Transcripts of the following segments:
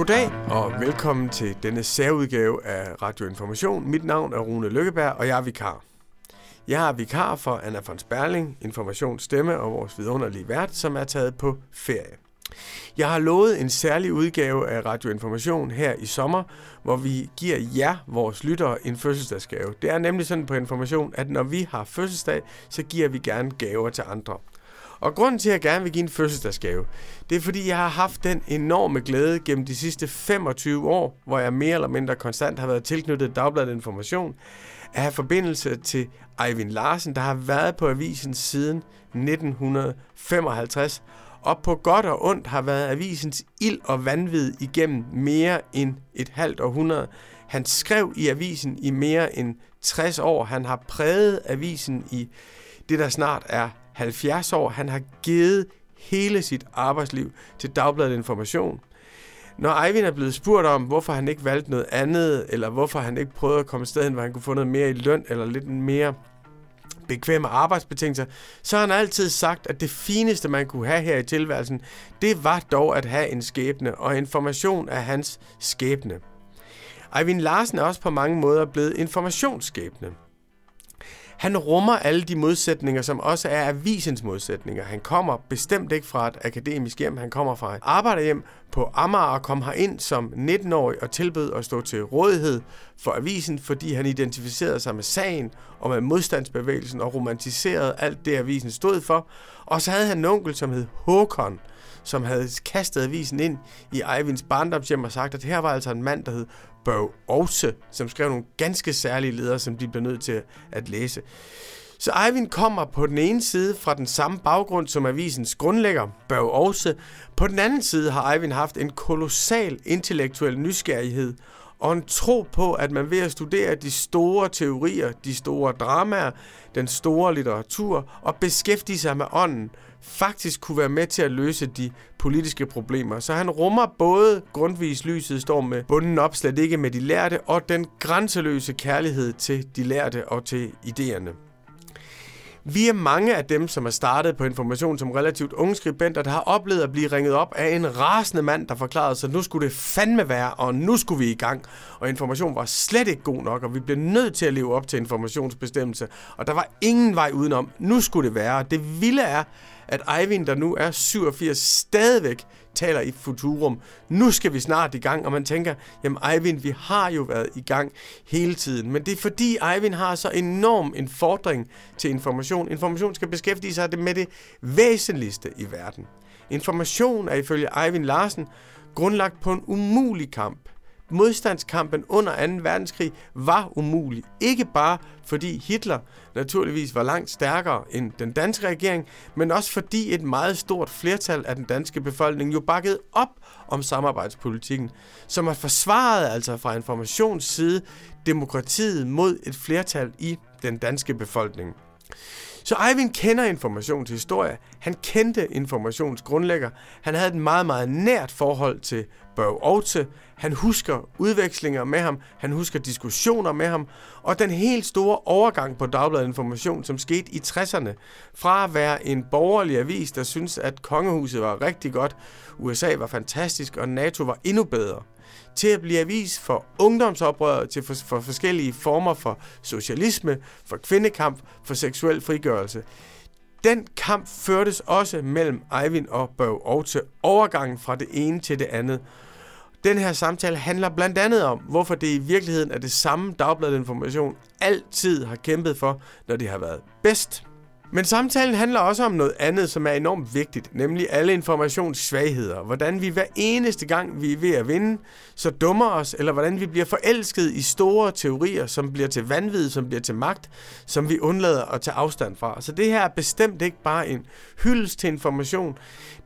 Goddag og velkommen til denne særudgave af Radio Information. Mit navn er Rune Lykkeberg, og jeg er vikar. Jeg er vikar for Anna von Sperling, Informationsstemme og vores vidunderlige vært, som er taget på ferie. Jeg har lovet en særlig udgave af Radio Information her i sommer, hvor vi giver jer, vores lyttere, en fødselsdagsgave. Det er nemlig sådan på Information, at når vi har fødselsdag, så giver vi gerne gaver til andre. Og grunden til, at jeg gerne vil give en fødselsdagsgave, det er fordi, jeg har haft den enorme glæde gennem de sidste 25 år, hvor jeg mere eller mindre konstant har været tilknyttet Dagbladet Information, at have forbindelse til Eivind Larsen, der har været på avisen siden 1955, og på godt og ondt har været avisens ild og vanvid igennem mere end et halvt århundrede. Han skrev i avisen i mere end 60 år. Han har præget avisen i det, der snart er 70 år. Han har givet hele sit arbejdsliv til Dagbladet Information. Når Eivind er blevet spurgt om, hvorfor han ikke valgte noget andet, eller hvorfor han ikke prøvede at komme et sted hen, hvor han kunne få noget mere i løn, eller lidt mere bekvemme arbejdsbetingelser, så har han altid sagt, at det fineste, man kunne have her i tilværelsen, det var dog at have en skæbne, og information er hans skæbne. Eivind Larsen er også på mange måder blevet informationsskæbne. Han rummer alle de modsætninger, som også er avisens modsætninger. Han kommer bestemt ikke fra et akademisk hjem, han kommer fra et arbejderhjem på Amager og kom ind som 19-årig og tilbød at stå til rådighed for avisen, fordi han identificerede sig med sagen og med modstandsbevægelsen og romantiserede alt det, avisen stod for. Og så havde han en onkel, som hed Håkon, som havde kastet avisen ind i Eivinds barndomshjem og sagt, at her var altså en mand, der hed Børge Aarhus, som skrev nogle ganske særlige ledere, som de blev nødt til at læse. Så Eivind kommer på den ene side fra den samme baggrund som avisens grundlægger, Børge Aarhus. På den anden side har Eivind haft en kolossal intellektuel nysgerrighed og en tro på, at man ved at studere de store teorier, de store dramaer, den store litteratur og beskæftige sig med ånden, faktisk kunne være med til at løse de politiske problemer. Så han rummer både grundvis lyset står med bunden op, slet ikke med de lærte, og den grænseløse kærlighed til de lærte og til idéerne. Vi er mange af dem, som er startet på information som relativt unge skribenter, der har oplevet at blive ringet op af en rasende mand, der forklarede sig, at nu skulle det fandme være, og nu skulle vi i gang. Og information var slet ikke god nok, og vi blev nødt til at leve op til informationsbestemmelse. Og der var ingen vej udenom. Nu skulle det være. Det vilde er, at Eivind, der nu er 87, stadigvæk taler i Futurum. Nu skal vi snart i gang, og man tænker, jamen Eivind, vi har jo været i gang hele tiden. Men det er fordi Eivind har så enorm en fordring til information. Information skal beskæftige sig med det væsentligste i verden. Information er ifølge Eivind Larsen grundlagt på en umulig kamp modstandskampen under 2. verdenskrig var umulig. Ikke bare fordi Hitler naturligvis var langt stærkere end den danske regering, men også fordi et meget stort flertal af den danske befolkning jo bakkede op om samarbejdspolitikken, som har forsvaret altså fra informationsside demokratiet mod et flertal i den danske befolkning. Så Eivind kender informationshistorie. Han kendte informationsgrundlægger. Han havde et meget, meget nært forhold til Børge Aarhus. Han husker udvekslinger med ham. Han husker diskussioner med ham. Og den helt store overgang på Dagbladet Information, som skete i 60'erne, fra at være en borgerlig avis, der synes at kongehuset var rigtig godt, USA var fantastisk, og NATO var endnu bedre, til at blive avis for ungdomsoprøret, til for, for forskellige former for socialisme, for kvindekamp, for seksuel frigørelse. Den kamp førtes også mellem Eivind og Børge og til overgangen fra det ene til det andet. Den her samtale handler blandt andet om, hvorfor det i virkeligheden er det samme dagbladet information altid har kæmpet for, når det har været bedst. Men samtalen handler også om noget andet, som er enormt vigtigt, nemlig alle informationssvagheder. Hvordan vi hver eneste gang, vi er ved at vinde, så dummer os, eller hvordan vi bliver forelsket i store teorier, som bliver til vanvid, som bliver til magt, som vi undlader at tage afstand fra. Så det her er bestemt ikke bare en hyldest til information.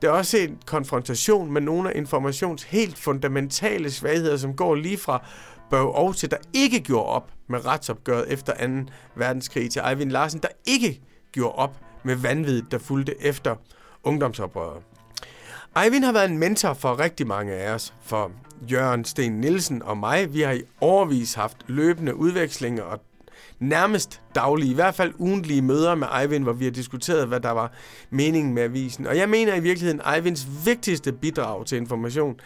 Det er også en konfrontation med nogle af informations helt fundamentale svagheder, som går lige fra Børge Aarhus, der ikke gjorde op med retsopgøret efter 2. verdenskrig, til Eivind Larsen, der ikke gjorde op med vanvittet, der fulgte efter ungdomsoprøret. Eivind har været en mentor for rigtig mange af os, for Jørgen Sten Nielsen og mig. Vi har i årvis haft løbende udvekslinger og nærmest daglige, i hvert fald ugentlige møder med Eivind, hvor vi har diskuteret, hvad der var meningen med avisen. Og jeg mener i virkeligheden, Eivinds vigtigste bidrag til information,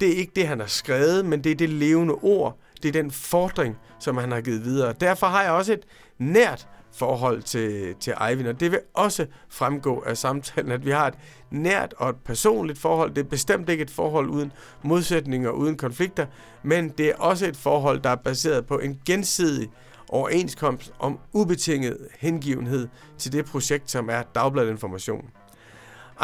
det er ikke det, han har skrevet, men det er det levende ord, det er den fordring, som han har givet videre. Derfor har jeg også et nært forhold til, til Eivind, og det vil også fremgå af samtalen, at vi har et nært og et personligt forhold. Det er bestemt ikke et forhold uden modsætninger, uden konflikter, men det er også et forhold, der er baseret på en gensidig overenskomst om ubetinget hengivenhed til det projekt, som er Dagbladet Information.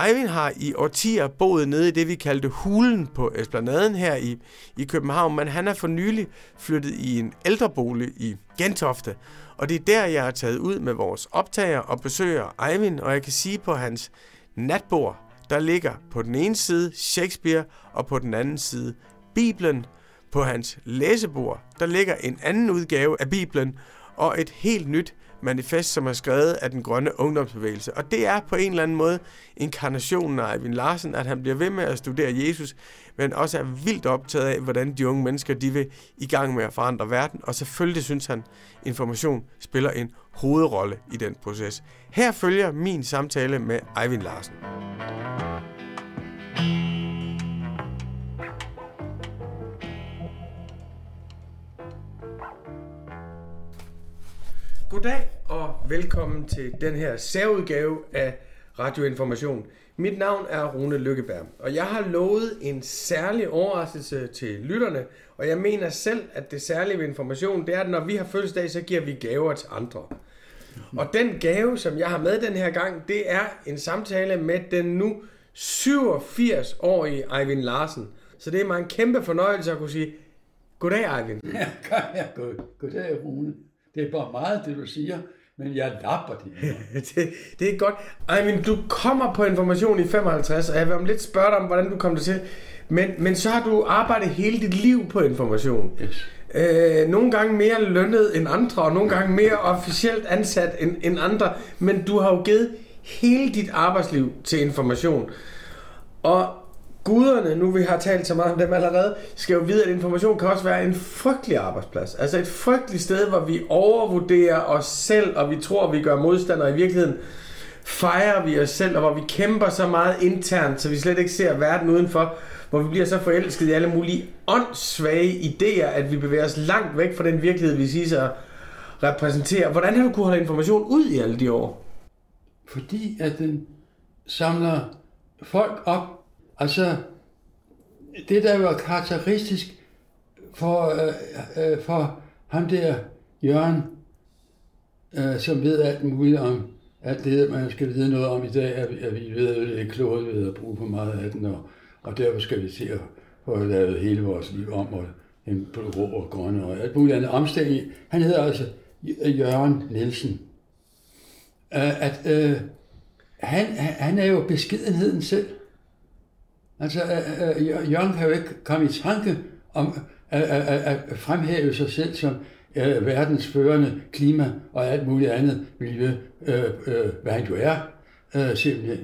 Eivind har i årtier boet nede i det, vi kaldte hulen på Esplanaden her i, i København, men han er for nylig flyttet i en ældrebolig i Gentofte, og det er der, jeg har taget ud med vores optager og besøger Eivind, og jeg kan sige på hans natbord, der ligger på den ene side Shakespeare, og på den anden side Bibelen. På hans læsebord, der ligger en anden udgave af Bibelen, og et helt nyt manifest, som er skrevet af den grønne ungdomsbevægelse. Og det er på en eller anden måde inkarnationen af Eivind Larsen, at han bliver ved med at studere Jesus, men også er vildt optaget af, hvordan de unge mennesker de vil i gang med at forandre verden. Og selvfølgelig synes han, information spiller en hovedrolle i den proces. Her følger min samtale med Eivind Larsen. Goddag og velkommen til den her særudgave af Radioinformation. Mit navn er Rune Lykkeberg, og jeg har lovet en særlig overraskelse til lytterne, og jeg mener selv, at det særlige ved information, det er, at når vi har fødselsdag, så giver vi gaver til andre. Og den gave, som jeg har med den her gang, det er en samtale med den nu 87-årige Eivind Larsen. Så det er mig en kæmpe fornøjelse at kunne sige, goddag Eivind. Ja, god, goddag Rune. Det er bare meget, det du siger, men jeg lapper det. det, det er godt. Ej, men du kommer på information i 55, og jeg vil om lidt spørge dig om, hvordan du kom det til. Men, men så har du arbejdet hele dit liv på information. Yes. Øh, nogle gange mere lønnet end andre, og nogle gange mere officielt ansat end, end andre. Men du har jo givet hele dit arbejdsliv til information. Og guderne, nu vi har talt så meget om dem allerede, skal jo vide, at information kan også være en frygtelig arbejdsplads. Altså et frygteligt sted, hvor vi overvurderer os selv, og vi tror, at vi gør modstander. I virkeligheden fejrer vi os selv, og hvor vi kæmper så meget internt, så vi slet ikke ser verden udenfor, hvor vi bliver så forelsket i alle mulige åndssvage idéer, at vi bevæger os langt væk fra den virkelighed, vi siger sig repræsentere. Hvordan har du kunnet holde information ud i alle de år? Fordi at den samler folk op, Altså, det der var karakteristisk for, øh, øh, for ham der, Jørgen, øh, som ved alt muligt om alt det, man skal vide noget om i dag, at, at vi ved, at det er klogt ved at bruge for meget af den, og, og derfor skal vi se at få lavet hele vores liv om, og en blå og grønne og alt muligt andet omstilling. Han hedder altså Jørgen Nielsen. Uh, at uh, han, han er jo beskedenheden selv. Altså, øh, øh Jørgen kan jo ikke komme i tanke om at, at, at fremhæve sig selv som øh, verdens førende klima og alt muligt andet miljø, øh, øh, hvad han jo er, øh, simpelthen.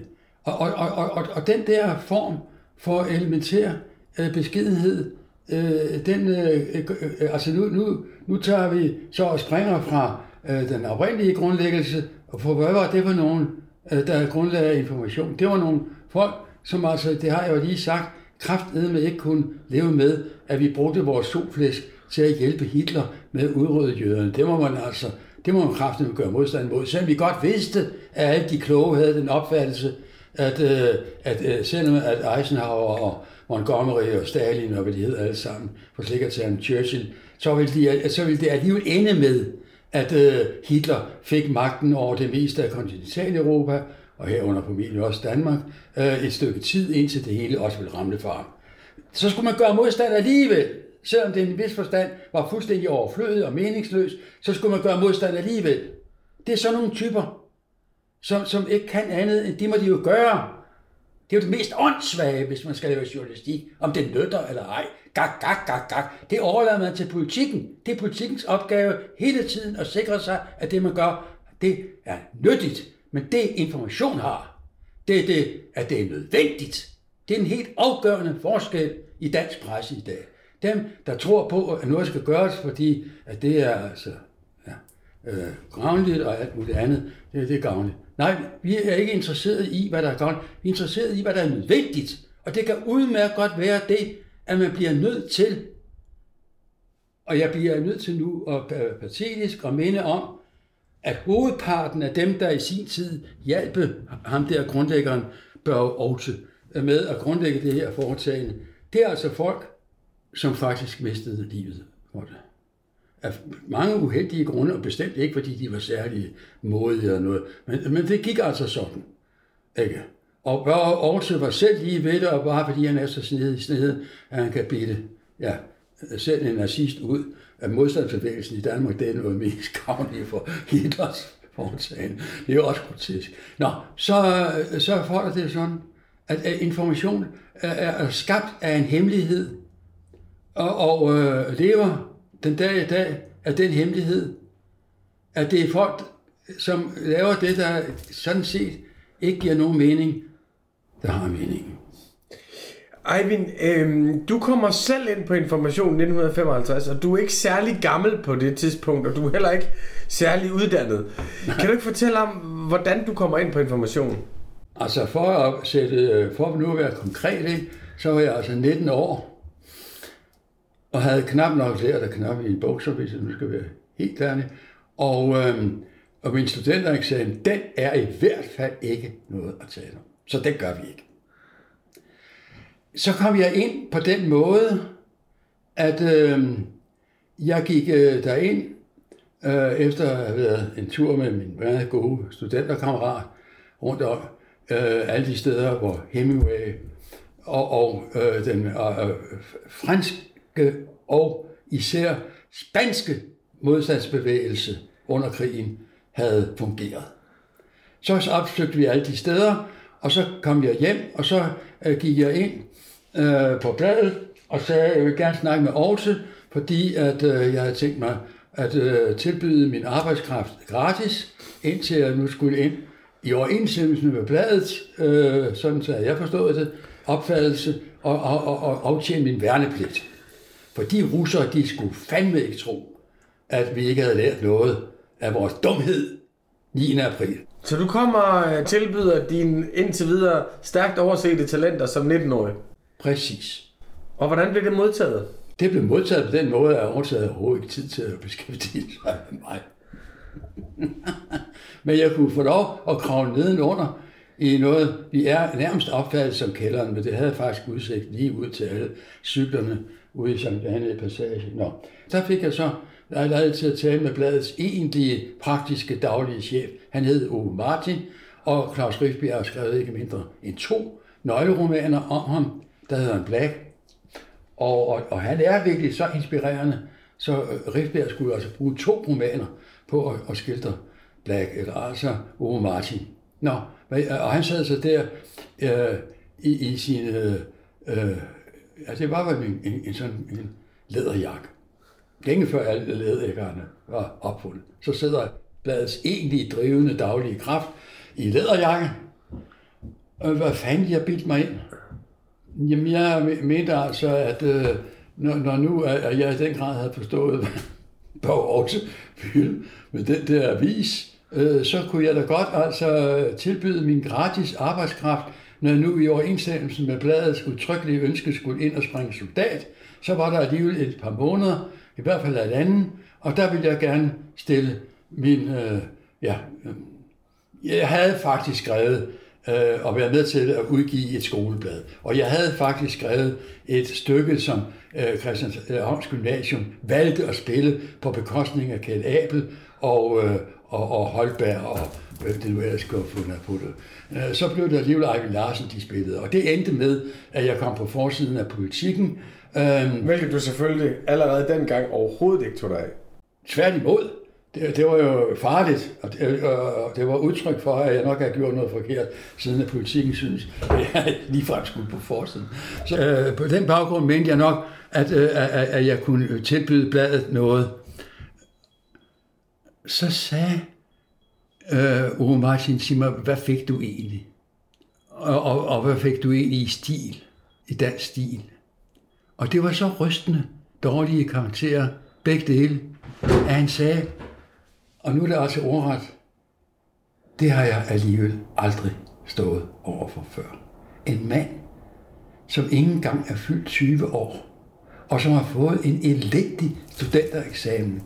Og, og, og, og, og den der form for elementær øh, beskedenhed, øh, den, øh, øh, altså nu, nu, nu tager vi så og springer fra øh, den oprindelige grundlæggelse, og for hvad var det for nogen, øh, der grundlagde information? Det var nogle folk, som altså, det har jeg jo lige sagt, kraftedeme ikke kunne leve med, at vi brugte vores solflæsk til at hjælpe Hitler med at udrydde jøderne. Det må man altså, det må man kraftigt gøre modstand mod. Selvom vi godt vidste, at alle de kloge havde den opfattelse, at, øh, at øh, selvom at Eisenhower og Montgomery og Stalin og hvad de hed alle sammen, for sekretæren Churchill, så ville, de, så ville det alligevel ende med, at øh, Hitler fik magten over det meste af kontinentaleuropa, og herunder formentlig også Danmark, øh, et stykke tid, indtil det hele også ville ramle for ham. Så skulle man gøre modstand alligevel, selvom det i en vis forstand var fuldstændig overflødet og meningsløs, så skulle man gøre modstand alligevel. Det er sådan nogle typer, som, som ikke kan andet end det må de jo gøre. Det er jo det mest åndssvage, hvis man skal lave journalistik, om det nytter eller ej. Gak, gak, gak, gak. Det overlader man til politikken. Det er politikkens opgave hele tiden at sikre sig, at det man gør, det er nyttigt. Men det information har, det er det, at det er nødvendigt. Det er en helt afgørende forskel i dansk presse i dag. Dem, der tror på, at noget skal gøres, fordi at det er altså, ja, øh, gavnligt og alt muligt andet, det, det er gavnligt. Nej, vi er ikke interesseret i, hvad der er gavnligt. Vi er interesseret i, hvad der er nødvendigt. Og det kan udmærket godt være det, at man bliver nødt til, og jeg bliver nødt til nu at patetisk og minde om, at hovedparten af dem, der i sin tid hjalp ham der grundlæggeren, Børge Aarhus, med at grundlægge det her foretagende, det er altså folk, som faktisk mistede livet for det. Af mange uheldige grunde, og bestemt ikke, fordi de var særlig modige eller noget, men, men det gik altså sådan. Ikke? Og Børge Aarhus var selv lige ved det, og bare fordi han er så snedig i at han kan bitte ja, selv en nazist ud at modstandsbevægelsen i Danmark, det er noget mest gavnligt for Hitlers foretagende. Det er jo også grotesk. Nå, så, så forholder det sådan, at information er, er skabt af en hemmelighed, og, og øh, lever den dag i dag af den hemmelighed, at det er folk, som laver det, der sådan set ikke giver nogen mening, der har mening. Eivind, øh, du kommer selv ind på Information 1955, og du er ikke særlig gammel på det tidspunkt, og du er heller ikke særlig uddannet. Nej. Kan du ikke fortælle om, hvordan du kommer ind på Information? Altså for at sætte, øh, for at nu at være konkret, ikke, så var jeg altså 19 år, og havde knap nok lært at knap i en bukser, hvis jeg nu skal være helt ærlig. Og, øhm, og min studentereksamen, den er i hvert fald ikke noget at tale om. Så det gør vi ikke. Så kom jeg ind på den måde, at øh, jeg gik øh, derind øh, efter at have været en tur med min meget gode studenterkammerat rundt om øh, alle de steder, hvor Hemingway og, og øh, den øh, øh franske og især spanske modstandsbevægelse under krigen havde fungeret. Så opsøgte vi alle de steder, og så kom jeg hjem, og så øh, gik jeg ind øh, på bladet og sagde, at jeg vil gerne snakke med Aarhus, fordi at øh, jeg havde tænkt mig at øh, tilbyde min arbejdskraft gratis, indtil jeg nu skulle ind i overensstemmelse med bladet, øh, sådan så jeg forstået det, opfattelse og, og, og, og aftjene min værnepligt. For de russere, de skulle fandme ikke tro, at vi ikke havde lært noget af vores dumhed 9. april. Så du kommer og tilbyder dine indtil videre stærkt oversete talenter som 19-årig? Præcis. Og hvordan blev det modtaget? Det blev modtaget på den måde, at jeg havde overhovedet ikke tid til at beskæftige sig med mig. Men jeg kunne få lov at kravle nedenunder i noget, vi er nærmest opfattet som kælderen, men det havde faktisk udsigt lige ud til alle cyklerne ude i Sankt Anne Passage. Nå, der fik jeg så lejlighed til at tale med bladets egentlige praktiske daglige chef. Han hed Ove Martin, og Claus Rifbjerg har skrevet ikke mindre end to nøgleromaner om ham, der hedder en Black. Og, og, og han er virkelig så inspirerende, så øh, Rifbjerg skulle altså bruge to romaner på at, at skildre Black, eller altså Ove Martin. Nå, øh, og han sad så der øh, i, i sin, øh, altså det var en, en, en sådan en læderjakke. Længe før alle læderjakkerne var opfundet. Så sidder bladets egentlige drivende daglige kraft i læderjakke. Og hvad fanden jeg bildt mig ind? Jamen, jeg mente altså, at øh, når, når nu at jeg i den grad havde forstået, på også ville med den der avis, øh, så kunne jeg da godt altså tilbyde min gratis arbejdskraft, når nu i overensstemmelse med bladets udtrykkelige ønske skulle ind og springe soldat, så var der alligevel et par måneder, i hvert fald et andet, og der ville jeg gerne stille min, øh, ja, øh, jeg havde faktisk skrevet øh, og være med til at udgive et skoleblad. Og jeg havde faktisk skrevet et stykke, som øh, Christianshavns Gymnasium valgte at spille på bekostning af Kjeld Abel og, øh, og, og Holberg og hvad det nu ellers skulle have fundet på det. Øh, så blev det alligevel Eivind Larsen, de spillede. Og det endte med, at jeg kom på forsiden af politikken. Øh, Hvilket du selvfølgelig allerede dengang overhovedet ikke tog dig af. Tværtimod det, det var jo farligt, og det, og det var udtryk for, at jeg nok har gjort noget forkert, siden at politikken synes, at jeg ligefrem skulle på forsiden. Så øh, på den baggrund mente jeg nok, at, øh, at jeg kunne tilbyde bladet noget. Så sagde øh, Ove Martin til mig, hvad fik du egentlig? Og, og, og hvad fik du egentlig i stil, i dansk stil? Og det var så rystende dårlige karakterer, begge dele, at han sagde, og nu er det altså ordret, det har jeg alligevel aldrig stået overfor før. En mand, som ikke engang er fyldt 20 år, og som har fået en elendig studentereksamen.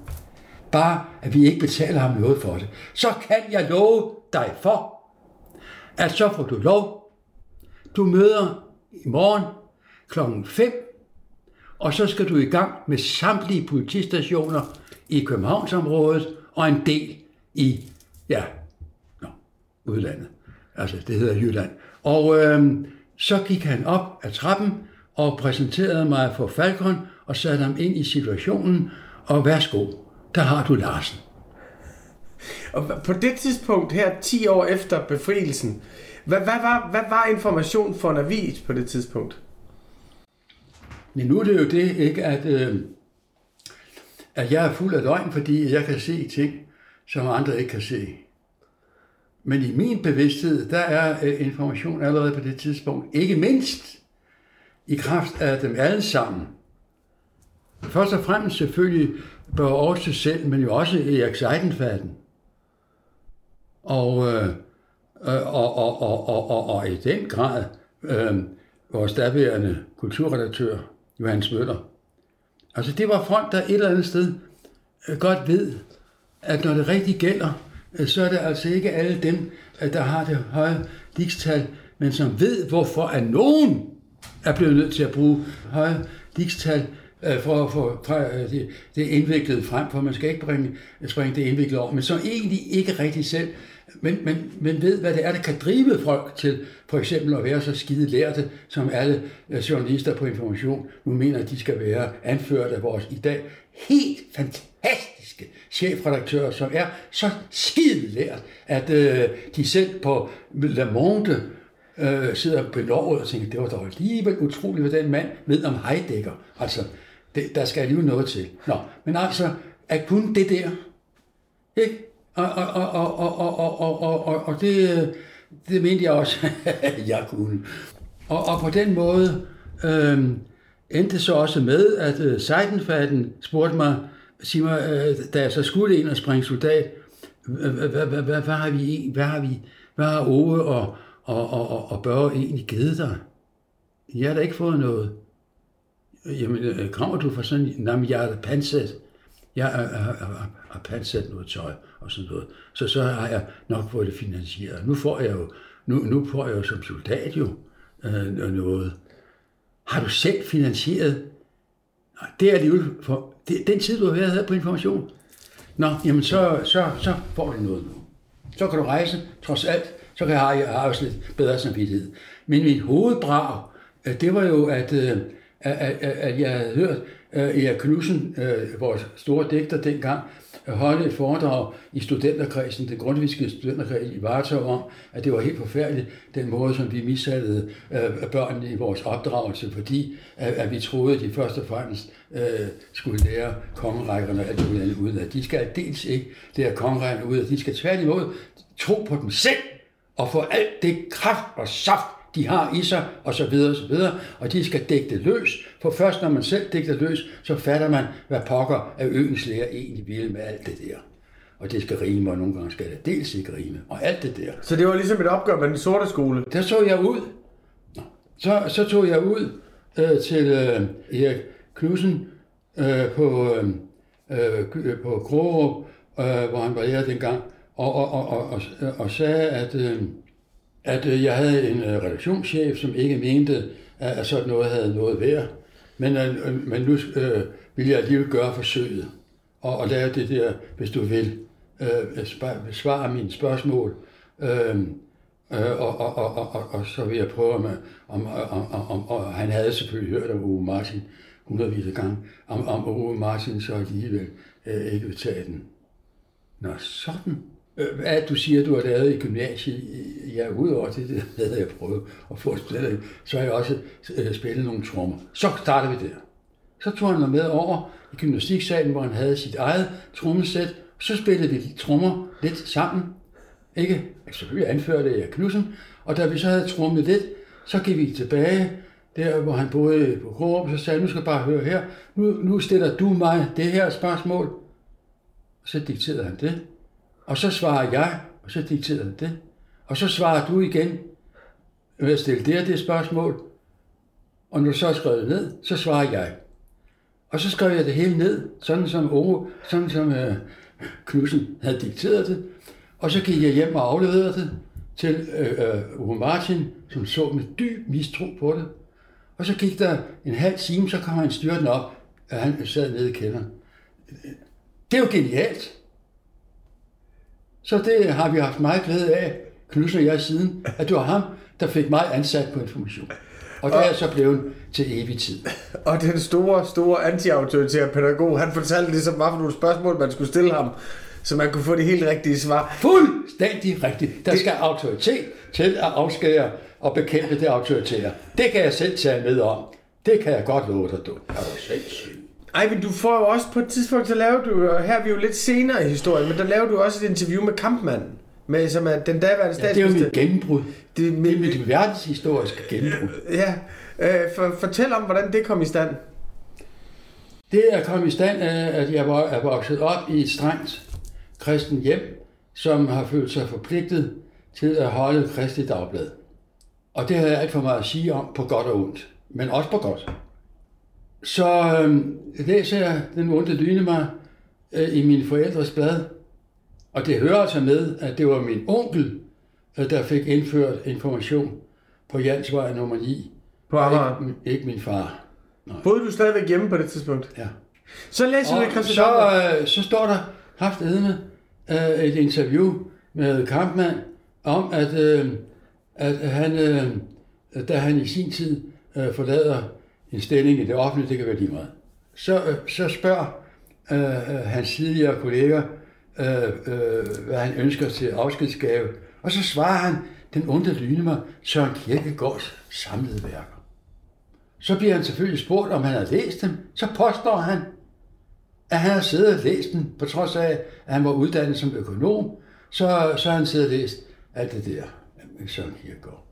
Bare at vi ikke betaler ham noget for det. Så kan jeg love dig for, at så får du lov. Du møder i morgen klokken 5, og så skal du i gang med samtlige politistationer i Københavnsområdet og en del i, ja, no, udlandet. Altså, det hedder Jylland. Og øhm, så gik han op ad trappen og præsenterede mig for Falcon og satte ham ind i situationen, og værsgo, der har du Larsen. Og på det tidspunkt her, 10 år efter befrielsen, hvad, hvad, var, hvad var information for en avis på det tidspunkt? Men nu er det jo det, ikke, at, øh, at jeg er fuld af løgn, fordi jeg kan se ting, som andre ikke kan se. Men i min bevidsthed, der er øh, information allerede på det tidspunkt, ikke mindst i kraft af dem alle sammen. Først og fremmest selvfølgelig bør også selv, men jo også Erik Seidenfaden. Og, øh, øh, og, og, og, og, og, og i den grad øh, vores daværende kulturredaktør, Johannes Møller. Altså det var folk, der et eller andet sted øh, godt ved, at når det rigtig gælder, øh, så er det altså ikke alle dem, øh, der har det høje digstal, men som ved, hvorfor at nogen er blevet nødt til at bruge høje digstal for at få det, det indviklede frem, for man skal ikke bringe, springe det indviklede over, men som egentlig ikke rigtig selv men, men, men ved, hvad det er, der kan drive folk til for eksempel at være så skide lærte, som alle øh, journalister på information nu mener, at de skal være anført af vores i dag helt fantastiske chefredaktører, som er så skide lært, at øh, de selv på Le Monde øh, sidder belovet og tænker, det var dog alligevel utroligt, hvad den mand ved om Heidegger. Altså, det, der skal alligevel noget til. Nå, men altså, at kun det der, ikke? Og, og, og, og, og, og, og, og, og, og det, det mente jeg også, at jeg kunne. Og, og på den måde øh, endte så også med, at øh, Seidenfaden spurgte mig, sig mig øh, da jeg så skulle ind og springe soldat, hvad har vi, hvad har vi, hvad har Ove og, og, og, og Børge egentlig givet dig? Jeg har da ikke fået noget. Jamen, kommer du fra sådan, jamen, jeg er pansat. Jeg har, har pansat noget tøj og sådan noget. Så så har jeg nok fået det finansieret. Nu får jeg jo, nu, nu får jeg jo som soldat jo øh, noget. Har du selv finansieret? Nej, det er alligevel for det, den tid, du har været her på information. Nå, jamen så, så, så får du noget nu. Så kan du rejse, trods alt, så kan jeg have, jeg har også lidt bedre samvittighed. Men mit hovedbrag, øh, det var jo, at, øh, at, at, at jeg havde hørt øh, Erik Knudsen, vores store digter dengang, holde et foredrag i studenterkredsen, den grundviske studenterkreds i Vartov om, at det var helt forfærdeligt, den måde, som vi mishandlede øh, børnene i vores opdragelse, fordi at, at vi troede, at de først og fremmest øh, skulle lære kongerækkerne alt muligt ud af. De skal dels ikke lære kongerækkerne ud af, de skal tværtimod tro på dem selv og få alt det kraft og saft, de har i sig, og så videre, og så videre, og de skal dække det løs, for først når man selv dækker det løs, så fatter man, hvad pokker af øens lærer egentlig vil med alt det der. Og det skal rime, og nogle gange skal det dels ikke rime, og alt det der. Så det var ligesom et opgør med den sorte skole? Der så jeg ud. Så, så tog jeg ud øh, til øh, Erik Knudsen øh, på, øh, øh på Krogerup, øh, hvor han var her dengang, og, og, og, og, og, og sagde, at... Øh, at øh, jeg havde en øh, redaktionschef, som ikke mente, at sådan noget havde noget værd. Men, øh, øh men nu øh, ville jeg alligevel gøre forsøget og, og lave det der, hvis du vil, øh, besvare mine spørgsmål. Øh, øh, og, og, og, og, og så vil jeg prøve, om, om, om, om, om og han havde selvfølgelig hørt om Uwe Martin hundredvis af gange, om, om Uwe Martin så alligevel øh, ikke vil tage den. Nå, sådan. Øh, hvad du siger, du har lavet i gymnasiet, øh, ja, udover det, det havde jeg prøvet at få spillet, så har jeg også øh, spillet nogle trommer. Så starter vi der. Så tog han mig med over i gymnastiksalen, hvor han havde sit eget trommesæt. Så spillede vi de trommer lidt sammen. Ikke? Altså, Selvfølgelig anførte jeg Knudsen. Og da vi så havde trommet lidt, så gik vi tilbage der, hvor han boede på Krogerup, så sagde nu skal jeg bare høre her. Nu, nu stiller du mig det her spørgsmål. Så dikterede han det. Og så svarer jeg, og så dikterer han det. Og så svarer du igen ved at stille det og det spørgsmål. Og når du så har skrevet ned, så svarer jeg. Og så skrev jeg det hele ned, sådan som Ove, sådan som øh, Knudsen havde dikteret det. Og så gik jeg hjem og afleverede det til øh, øh, Ove Martin, som så med dyb mistro på det. Og så gik der en halv time, så kom han styrten op, og han sad nede i kælderen. Det er jo genialt. Så det har vi haft meget glæde af, Knudsen og jeg siden, at det var ham, der fik mig ansat på information. Og det er så blevet til evig tid. Og den store, store anti-autoritære pædagog, han fortalte ligesom, hvad for nogle spørgsmål, man skulle stille ham, så man kunne få det helt rigtige svar. Fuldstændig rigtigt. Der skal autoritet til at afskære og bekæmpe det autoritære. Det kan jeg selv tage med om. Det kan jeg godt love dig, du. Er du sindssyg? Ej, men du får jo også på et tidspunkt, så laver du, og her er vi jo lidt senere i historien, men der laver du også et interview med kampmanden, med, som er den daværende Ja, det er jo statsminister. mit gennembrud. Det er Det er mit- mit verdenshistoriske gennembrud. Ja, øh, for, fortæl om, hvordan det kom i stand. Det er kommet i stand af, at jeg var, er vokset op i et strengt kristen hjem, som har følt sig forpligtet til at holde Kristi Dagblad. Og det har jeg alt for meget at sige om, på godt og ondt, men også på godt. Så øh, læser jeg Den onde lyne mig øh, i mine forældres blad, og det hører altså med, at det var min onkel, øh, der fik indført information på Jansvej nummer 9. På Amager. Ikke, ikke min far. Boede du stadigvæk hjemme på det tidspunkt? Ja. Så læser du det, Og så, øh, så står der haft edende øh, et interview med Kampmann om, at, øh, at han, øh, da han i sin tid øh, forlader en stilling i det offentlige, det kan være lige meget, så, øh, så spørger øh, øh hans tidligere kolleger, øh, øh, hvad han ønsker til afskedsgave, og så svarer han, den onde lyne mig Søren Kierkegaards samlede værker. Så bliver han selvfølgelig spurgt, om han har læst dem. Så påstår han, at han har siddet og læst dem, på trods af, at han var uddannet som økonom, så, så har han siddet og læst alt det der Søren Kierkegaard.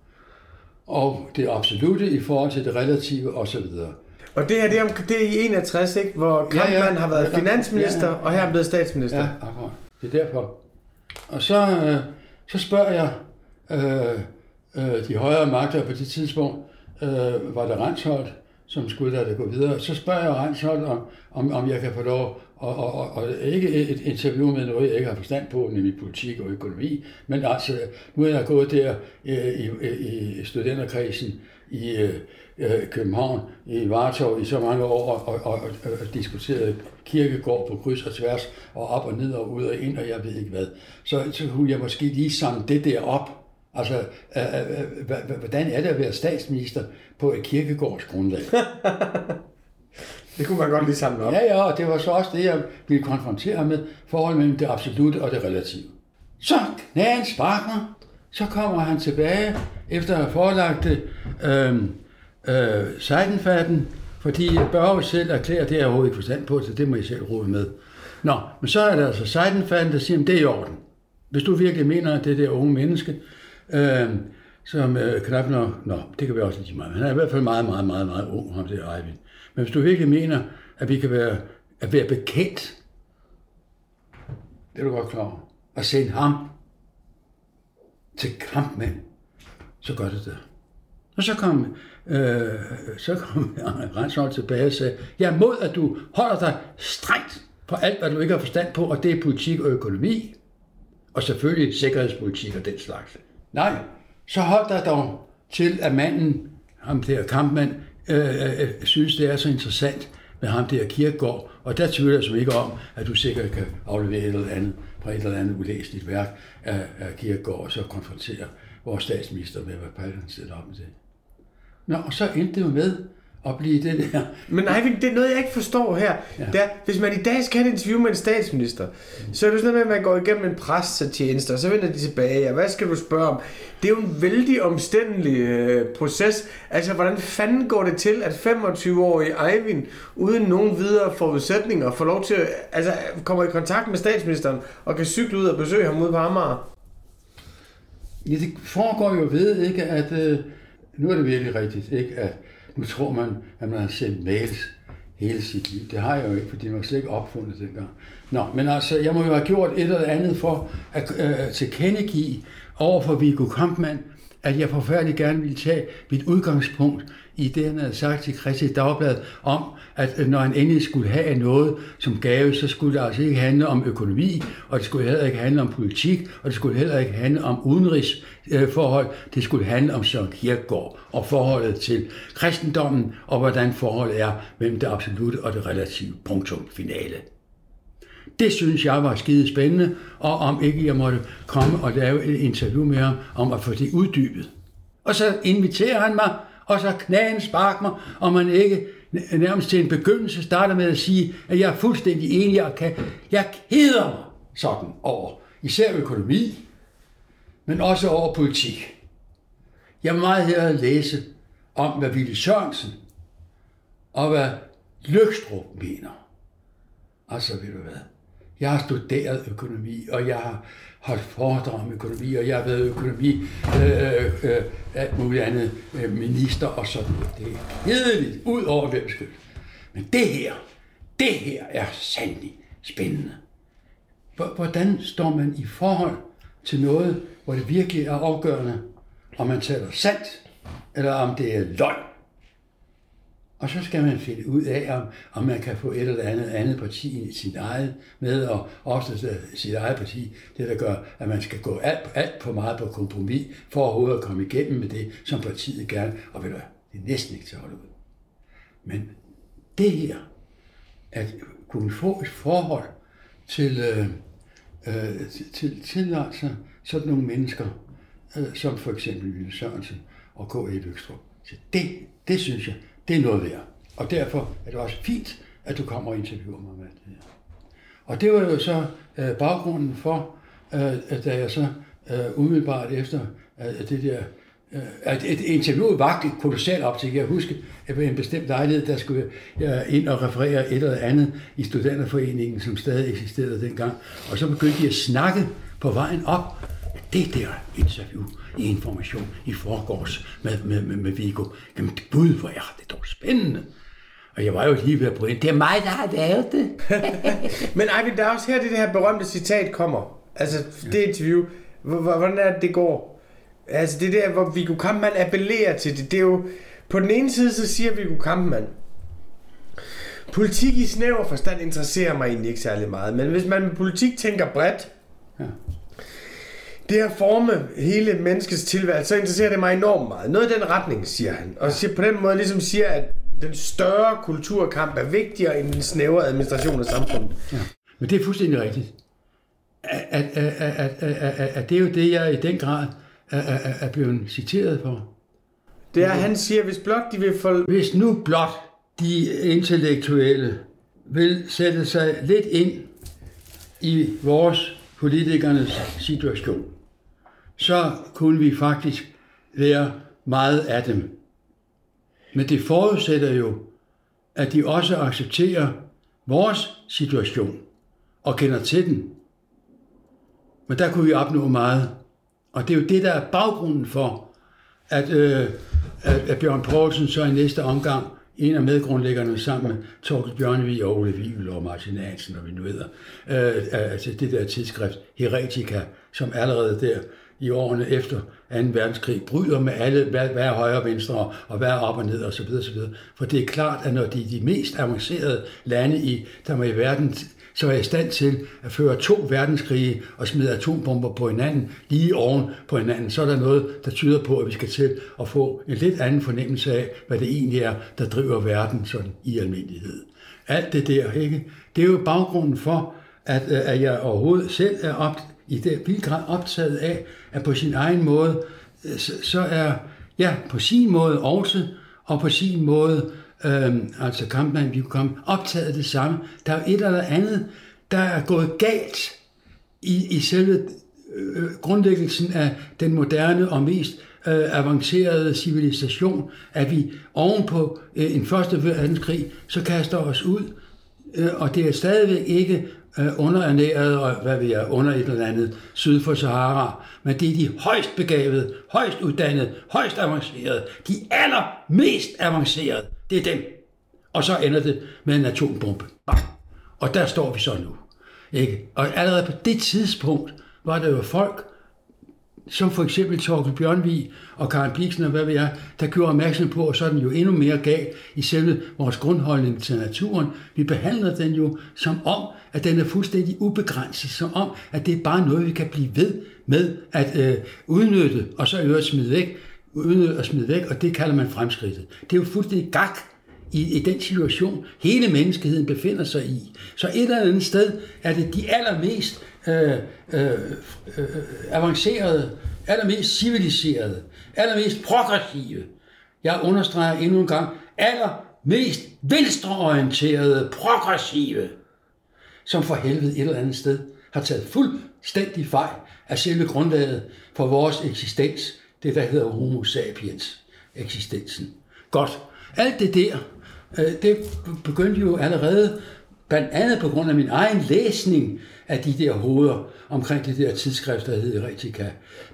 Og det absolute i forhold til det relative osv. Og det her, det er, det er i 61, ikke? Hvor Ja, ja. Kampmann har været Ja, finansminister, ja, ja. og her er han blevet statsminister. Ja, akkurat. Det er derfor. Og så, øh, så spørger jeg øh, øh, de højere magter på det tidspunkt, øh, var det Rensholdt, som skulle lade det gå videre. Så spørger jeg Rensholdt, om, om, om jeg kan få lov, og, og, og, ikke et interview med noget, jeg ikke har forstand på, nemlig politik og økonomi, men altså, nu er jeg gået der øh, i, i, i studenterkredsen i øh, øh, København, i Vartov i så mange år, og, og, og, og diskuteret kirkegård på kryds og tværs, og op og ned og ud og ind, og jeg ved ikke hvad. Så, så kunne jeg måske lige samle det der op. Altså, øh, øh, hvordan er det at være statsminister på et kirkegårdsgrundlag? Det kunne man godt lige samle op. Ja, ja, og det var så også det, jeg blev konfronteret med, forholdet mellem det absolute og det relative. Så knagen sparker, så kommer han tilbage, efter at have forelagt det, øh, øh, Seidenfaden, fordi Børge selv erklærer, det er jeg overhovedet ikke forstand på, så det må I selv rode med. Nå, men så er der altså Seidenfaden, der siger, at det er i orden. Hvis du virkelig mener, at det der unge menneske, øh, som øh, knap nok, nå, det kan være også lige meget, han er i hvert fald meget, meget, meget, meget ung, ham der Eivind. Men hvis du virkelig mener, at vi kan være, at være bekendt, det er du godt klar over, at sende ham til kampmænd, så gør det det. Og så kom, øh, så kom Renshold tilbage og sagde, jeg er mod, at du holder dig strengt på alt, hvad du ikke har forstand på, og det er politik og økonomi, og selvfølgelig sikkerhedspolitik og den slags. Nej, så hold dig dog til, at manden, ham der kampmand, øh, øh, øh, synes, det er så interessant med ham der kirkegård, og der tvivler jeg som ikke om, at du sikkert kan aflevere et eller andet fra et eller andet ulæseligt værk af, af kirkegård, og så konfrontere vores statsminister med, hvad Paludan stiller op med det. Nå, og så endte det jo med at blive det der. Men Eivind, det er noget, jeg ikke forstår her. Ja. Det er, hvis man i dag skal have et interview med en statsminister, så er det sådan noget med, at man går igennem en pressetjeneste, og så vender de tilbage, og hvad skal du spørge om? Det er jo en vældig omstændelig øh, proces. Altså, hvordan fanden går det til, at 25-årige Eivind, uden nogen videre forudsætninger, får lov til at, altså, kommer i kontakt med statsministeren, og kan cykle ud og besøge ham ude på Amager? Ja, det foregår jo ved, ikke, at øh, nu er det virkelig rigtigt, ikke, at nu tror man, at man har sendt mails hele sit liv. Det har jeg jo ikke, for det var slet ikke opfundet dengang. Nå, men altså, jeg må jo have gjort et eller andet for at øh, tilkendegive over for Viggo Kampmann, at jeg forfærdeligt gerne ville tage mit udgangspunkt i det, han havde sagt til Kristi Dagblad om, at øh, når han endelig skulle have noget som gave, så skulle det altså ikke handle om økonomi, og det skulle heller ikke handle om politik, og det skulle heller ikke handle om udenrigsforhold. Det skulle handle om Søren Kierkegaard og forholdet til kristendommen, og hvordan forholdet er mellem det absolute og det relative punktum finale. Det synes jeg var skide spændende, og om ikke jeg måtte komme og lave et interview med ham om at få det uddybet. Og så inviterer han mig, og så knagen spark mig, og man ikke nærmest til en begyndelse starter med at sige, at jeg er fuldstændig enig, og kan, jeg keder mig sådan over især økonomi, men også over politik. Jeg vil meget hellere læse om, hvad Ville Sørensen og hvad Løgstrup mener. Altså, ved du hvad? Jeg har studeret økonomi, og jeg har holdt foredrag om økonomi, og jeg har været økonomi, øh, øh, øh alt muligt andet, øh, minister og sådan noget. Det er hedeligt, ud over hvem skyld. Men det her, det her er sandelig spændende. Hvordan står man i forhold til noget, hvor det virkelig er afgørende, om man taler sandt, eller om det er løgn? Og så skal man finde ud af, om, om man kan få et eller andet andet parti i sit eget med, og også sit eget parti, det der gør, at man skal gå alt, alt for meget på kompromis, for overhovedet at komme igennem med det, som partiet gerne, og ved du, det er næsten ikke til at holde ud. Men det her, at kunne få et forhold til, øh, øh, til, til, til altså sådan nogle mennesker, øh, som for eksempel Ville Sørensen og K.E. Løgstrup, det, det synes jeg, det er noget værd. Og derfor er det også fint, at du kommer og interviewer mig med det her. Og det var jo så øh, baggrunden for, øh, at da jeg så øh, umiddelbart efter øh, det der øh, at et interview vagt kolossalt op til. Jeg husker, at ved en bestemt lejlighed, der skulle jeg øh, ind og referere et eller andet i studenterforeningen, som stadig eksisterede dengang. Og så begyndte de at snakke på vejen op. Det der interview, i information i forgårs med, med, med, med Vigo. Jamen gud, hvor er det dog spændende. Og jeg var jo lige ved at bryde Det er mig, der har lavet det. Men Eivind, der er også her, det, det her berømte citat kommer. Altså, det interview. Hvordan er det, det går? Altså, det der, hvor Viggo Kampmann appellerer til det, det er jo... På den ene side, så siger Viggo Kampmann, politik i snæver forstand interesserer mig egentlig ikke særlig meget, men hvis man med politik tænker bredt, ja det at forme hele menneskets tilværelse, så interesserer det mig enormt meget. Noget i den retning, siger han. Og siger, på den måde ligesom siger, at den større kulturkamp er vigtigere end den snævre administration af samfundet. Ja. Men det er fuldstændig rigtigt. At, at, at, at, at, at det er jo det, jeg i den grad er, er, er blevet citeret for. Det er, han siger, hvis blot de vil få... Hvis nu blot de intellektuelle vil sætte sig lidt ind i vores politikernes situation, så kunne vi faktisk lære meget af dem. Men det forudsætter jo, at de også accepterer vores situation og kender til den. Men der kunne vi opnå meget. Og det er jo det, der er baggrunden for, at, øh, at Bjørn Poulsen så i næste omgang, en af medgrundlæggerne sammen med Torkel Bjørnevi og Ole Wivel og Martin Hansen, og vi nu hedder, øh, altså det der tidsskrift Heretica, som allerede der i årene efter 2. verdenskrig bryder med alle, hvad, hvad er højre og venstre, og hvad er op og ned, og så videre, så videre. For det er klart, at når de de mest avancerede lande, i, der er i verden, så er i stand til at føre to verdenskrige og smide atombomber på hinanden, lige oven på hinanden, så er der noget, der tyder på, at vi skal til at få en lidt anden fornemmelse af, hvad det egentlig er, der driver verden sådan i almindelighed. Alt det der, ikke? det er jo baggrunden for, at, øh, at jeg overhovedet selv er op, i det vild grad optaget af, at på sin egen måde, øh, så, er, ja, på sin måde også, og på sin måde, øh, altså kampmann, vi kom optaget det samme. Der er et eller andet, der er gået galt i, i selve øh, grundlæggelsen af den moderne og mest øh, avancerede civilisation, at vi ovenpå øh, en første verdenskrig, så kaster os ud, øh, og det er stadigvæk ikke Øh, underernæret og hvad vi er, under et eller andet syd for Sahara. Men det er de højst begavede, højst uddannede, højst avancerede, de allermest avancerede. Det er dem. Og så ender det med en atombombe. Bang. Og der står vi så nu. Ikke? Og allerede på det tidspunkt var der jo folk, som for eksempel Torkel Bjørnvig og Karen Bliksen og hvad ved jeg, der gjorde opmærksom på, og så er den jo endnu mere gal i selve vores grundholdning til naturen. Vi behandler den jo som om, at den er fuldstændig ubegrænset, som om, at det er bare noget, vi kan blive ved med at øh, udnytte, og så øvrigt smide væk, udnytte og smide væk, og det kalder man fremskridtet. Det er jo fuldstændig gak i, i den situation, hele menneskeheden befinder sig i. Så et eller andet sted er det de allermest øh, øh, øh, avancerede, allermest civiliserede, allermest progressive, jeg understreger endnu en gang, allermest venstreorienterede, progressive, som for helvede et eller andet sted har taget fuldstændig fejl af selve grundlaget for vores eksistens, det der hedder homo sapiens eksistensen. Godt. Alt det der, øh, det begyndte jo allerede, blandt andet på grund af min egen læsning af de der hoveder omkring det der tidsskrift, der hed Eretika.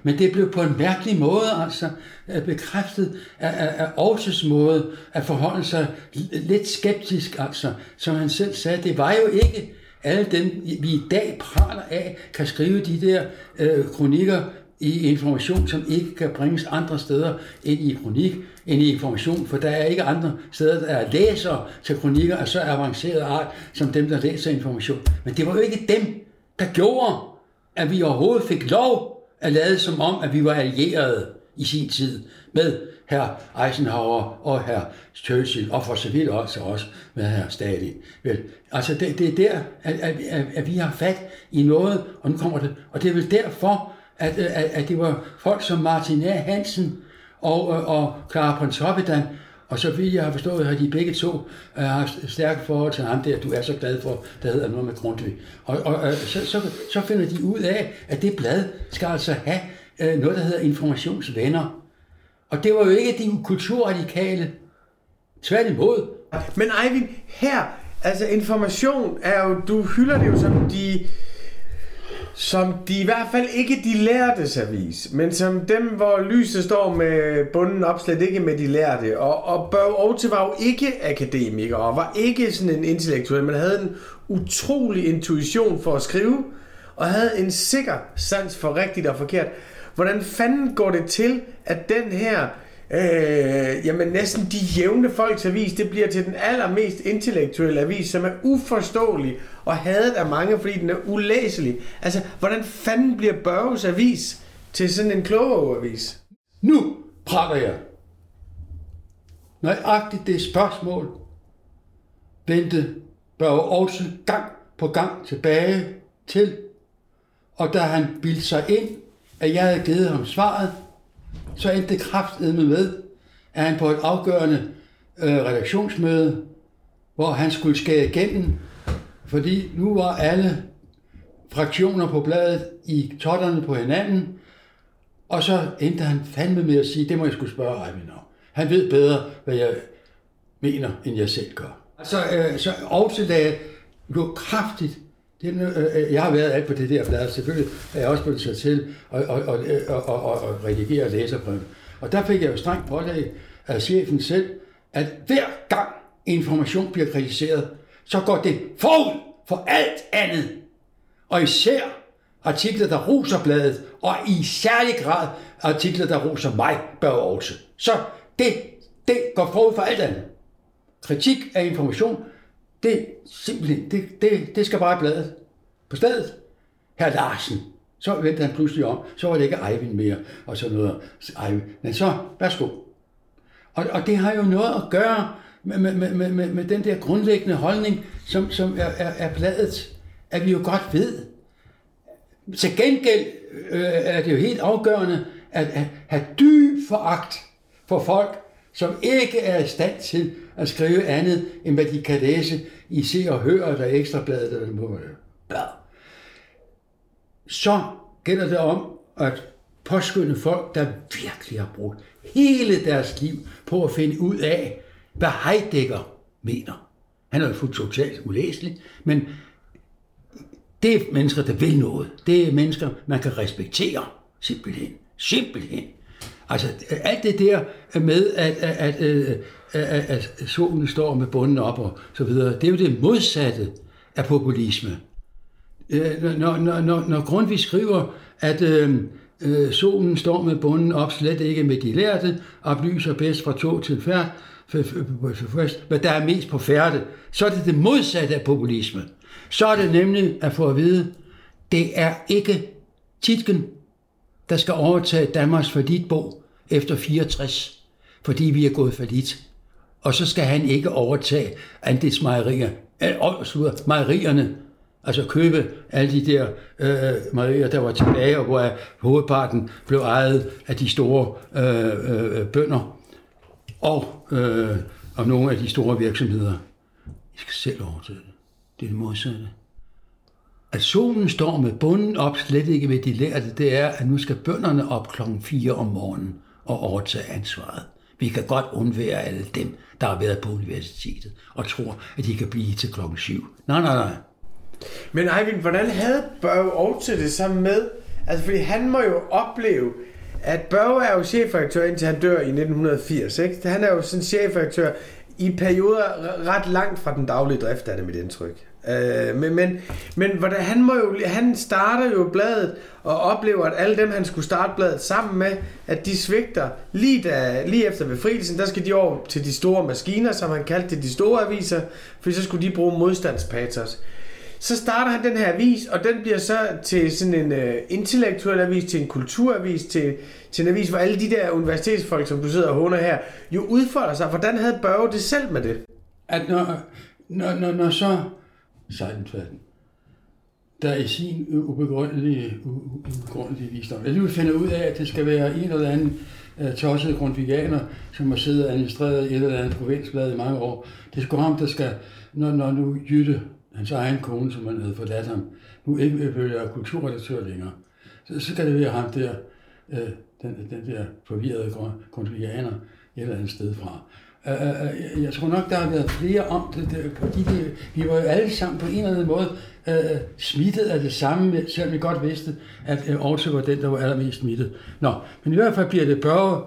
Men det blev på en mærkelig måde altså øh, bekræftet af, af, af Aarhus' måde at forholde sig lidt skeptisk, altså, som han selv sagde, det var jo ikke alle dem, vi i dag praler af, kan skrive de der øh, kronikker i information, som ikke kan bringes andre steder end i kronik, end i information, for der er ikke andre steder, der er læsere til kronikker af så avanceret art, som dem, der læser information. Men det var jo ikke dem, der gjorde, at vi overhovedet fik lov at lade som om, at vi var allierede i sin tid med herr Eisenhower og herr Churchill, og for så vidt også, også med herr Stalin. Vel, altså det, det er der, at, at, at, at, vi har fat i noget, og nu kommer det, og det er vel derfor, at, at, at det var folk som Martin A. Hansen og, og Clara Pontoppidan, og så vidt jeg har forstået, har de begge to øh, haft stærke forhold til ham der, du er så glad for, der hedder noget med Grundtvig. Og, og øh, så, så, så finder de ud af, at det blad skal altså have øh, noget, der hedder informationsvenner. Og det var jo ikke de kulturradikale. Tværtimod. Men Eivind, her, altså information er jo, du hylder det jo som de som de i hvert fald ikke de lærte avis, men som dem, hvor lyset står med bunden op, slet ikke med de lærte. Og, og Børge Aarhus var jo ikke akademiker, og var ikke sådan en intellektuel, men havde en utrolig intuition for at skrive, og havde en sikker sans for rigtigt og forkert. Hvordan fanden går det til, at den her øh, jamen næsten de jævne folks avis, det bliver til den allermest intellektuelle avis, som er uforståelig og hadet af mange, fordi den er ulæselig. Altså, hvordan fanden bliver Børges avis til sådan en avis? Nu prater jeg. Nøjagtigt det spørgsmål vendte Børge også gang på gang tilbage til, og da han bildte sig ind, at jeg havde givet ham svaret, så endte det kraftedme med, at han på et afgørende øh, redaktionsmøde, hvor han skulle skære igennem, fordi nu var alle fraktioner på bladet i totterne på hinanden, og så endte han fandme med at sige, det må jeg skulle spørge Eivind om. Han ved bedre, hvad jeg mener, end jeg selv gør. Altså, øh, så også da jeg lå kraftigt det, øh, øh, jeg har været alt på det der blad, selvfølgelig er jeg også blevet sat til at, at, at, at, at, at redigere læserbrev. Og der fik jeg jo strengt pålæg af chefen selv, at hver gang information bliver kritiseret, så går det forud for alt andet. Og især artikler, der roser bladet, og i særlig grad artikler, der roser mig, bør også. Så det, det går forud for alt andet. Kritik af information det, simpelthen, det, det, det skal bare i bladet. På stedet. Herr Larsen. Så vendte han pludselig om. Så var det ikke Eivind mere. Og så noget. Eivind. Men så, værsgo. Og, og det har jo noget at gøre med, med, med, med, med den der grundlæggende holdning, som, som er, er, er bladet, at vi jo godt ved. Til gengæld øh, er det jo helt afgørende at, at have dyb foragt for folk, som ikke er i stand til at skrive andet, end hvad de kan læse i Se og Hør eller Ekstrabladet eller noget. Så gælder det om at påskynde folk, der virkelig har brugt hele deres liv på at finde ud af, hvad Heidegger mener. Han er jo fuldt totalt ulæselig, men det er mennesker, der vil noget. Det er mennesker, man kan respektere, simpelthen. Simpelthen. Altså, alt det der med, at, at, øh, at, at, at solen står med bunden op og så videre, det er jo det modsatte af populisme. Øh, når, når, når, når Grundtvig skriver, at øh, øh, solen står med bunden op, slet ikke med de lærte, oplyser bedst fra tog til færd, hvad der er mest på færde, så er det det modsatte af populisme. Så er det nemlig at få at vide, det er ikke Titken, der skal overtage Danmarks forditbog efter 64, fordi vi er gået fordit. Og så skal han ikke overtage andelsmejerier, øh, mejerierne, altså købe alle de der øh, mejerier, der var tilbage, og hvor hovedparten blev ejet af de store øh, øh, bønder og, øh, og nogle af de store virksomheder. I skal selv overtage det. Det er det modsatte. At solen står med bunden op, slet ikke ved de lærte, det er, at nu skal bønderne op klokken 4 om morgenen og overtage ansvaret. Vi kan godt undvære alle dem, der har været på universitetet, og tror, at de kan blive til klokken 7. Nej, nej, nej. Men Eivind, hvordan havde Børge Aarhus det sammen med? Altså, fordi han må jo opleve, at Børge er jo chefredaktør, indtil han dør i 1980. Ikke? Han er jo sådan chefredaktør i perioder ret langt fra den daglige drift, er det mit indtryk. Øh, men, men, men hvordan, han, må jo, han starter jo bladet og oplever, at alle dem, han skulle starte bladet sammen med, at de svigter lige, da, lige efter befrielsen, der skal de over til de store maskiner, som han kaldte det, de store aviser, for så skulle de bruge modstandspatos. Så starter han den her avis, og den bliver så til sådan en uh, intellektuel avis, til en kulturavis, til, til en avis, hvor alle de der universitetsfolk, som du sidder og håner her, jo udfolder sig. Hvordan havde Børge det selv med det? At når, når, når, når så Seinfeld, der i sin ubegrundelige, ubegrundelige visdom alligevel finder ud af, at det skal være en eller anden øh, uh, tosset grundviganer, som har siddet og administreret et eller andet provinsblad i mange år. Det er sgu ham, der skal, når, når nu Jytte hans egen kone, som han havde forladt ham, nu ikke vil være kulturredaktør længere, så, så skal det være ham der, øh, den, den der forvirrede grundviganer, et eller andet sted fra. Uh, jeg tror nok, der har været flere om det, det fordi det, vi var jo alle sammen på en eller anden måde uh, smittet af det samme, selvom vi godt vidste, at uh, Aarhus var den, der var allermest smittet. Nå, men i hvert fald bliver det, Børge,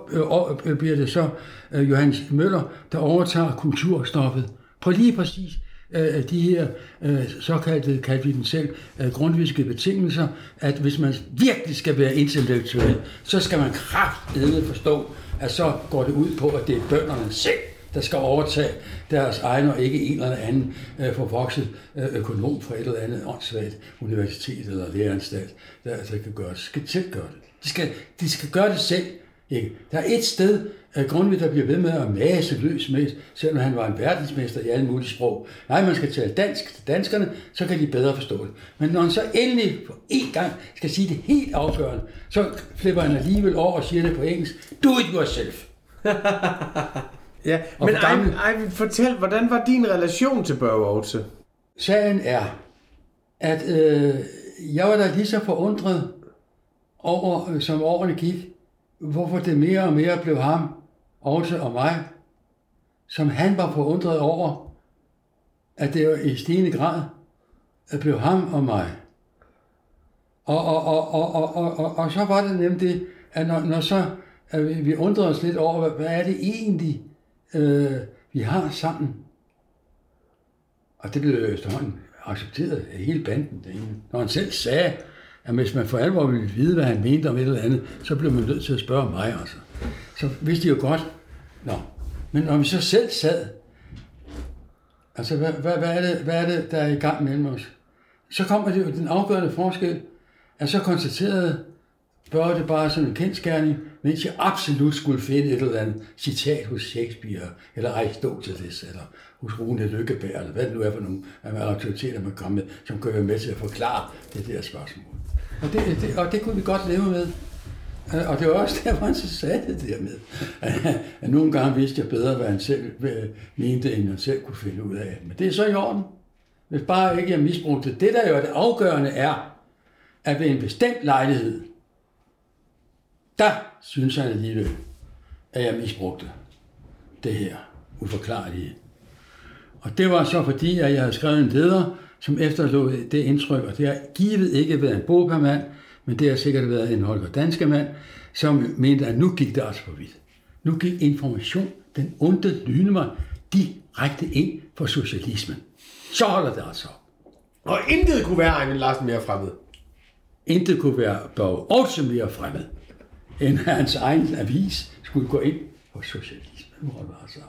uh, bliver det så uh, Johannes Møller, der overtager kulturstoffet på lige præcis øh, de her øh, såkaldte, kaldte vi den selv, øh, grundviske betingelser, at hvis man virkelig skal være intellektuel, så skal man kraftedende forstå, at så går det ud på, at det er bønderne selv, der skal overtage deres egen og ikke en eller anden øh, forvokset øh, økonom fra et eller andet åndssvagt universitet eller læreranstalt, der, altså kan gøre, skal selv gøre det. De skal, de skal gøre det selv. Ikke? Der er et sted, at Grundtvig, der bliver ved med at mase løs med, selvom han var en verdensmester i alle mulige sprog. Nej, man skal tale dansk til danskerne, så kan de bedre forstå det. Men når han så endelig på én gang skal sige det helt afgørende, så flipper han alligevel over og siger det på engelsk. Do it yourself. ja, og men ej, ej, fortæl, hvordan var din relation til Børge Aarhus? Sagen er, at øh, jeg var da lige så forundret over, øh, som årene gik, hvorfor det mere og mere blev ham, også og mig, som han var forundret over, at det var i stigende grad at blev ham og mig. Og, og, og, og, og, og, og, og så var det nemlig det, at når, når så at vi, vi undrede os lidt over, hvad, hvad er det egentlig, øh, vi har sammen. Og det blev efterhånden accepteret af hele banden derinde. Når han selv sagde, at hvis man for alvor ville vide, hvad han mente om et eller andet, så blev man nødt til at spørge mig. Altså. Så vidste de jo godt. Nå. Men når vi så selv sad, altså hvad, hvad, hvad, er det, hvad er det, der er i gang mellem os? Så kommer det jo den afgørende forskel, at så konstaterede Børge det bare som en kendskærning, mens jeg absolut skulle finde et eller andet citat hos Shakespeare, eller Aristoteles, eller hos Rune Lykkeberg, eller hvad det nu er for nogle af autoriteter, man kommer med, som kan være med til at forklare det der spørgsmål. Og det, det, og det kunne vi godt leve med. Og det var også der, hvor han så sagde det der med, at nogle gange vidste jeg bedre, hvad han selv mente, end han selv kunne finde ud af. Men det er så i orden. Hvis bare ikke jeg misbrugte det. Det, der jo er det afgørende, er, at ved en bestemt lejlighed, der synes han alligevel, at jeg misbrugte det her uforklarlige. Og det var så fordi, at jeg havde skrevet en leder, som efterlod det indtryk, og det har givet ikke været en bogpermand, men det har sikkert været en Holger Danske mand, som mente, at nu gik det altså for vidt. Nu gik information, den onde mig, direkte ind for socialismen. Så holder det altså op. Og intet kunne være Ejvind Larsen mere fremmed. Intet kunne være dog også mere fremmed, end hans egen avis skulle gå ind på socialismen. hvor det var så.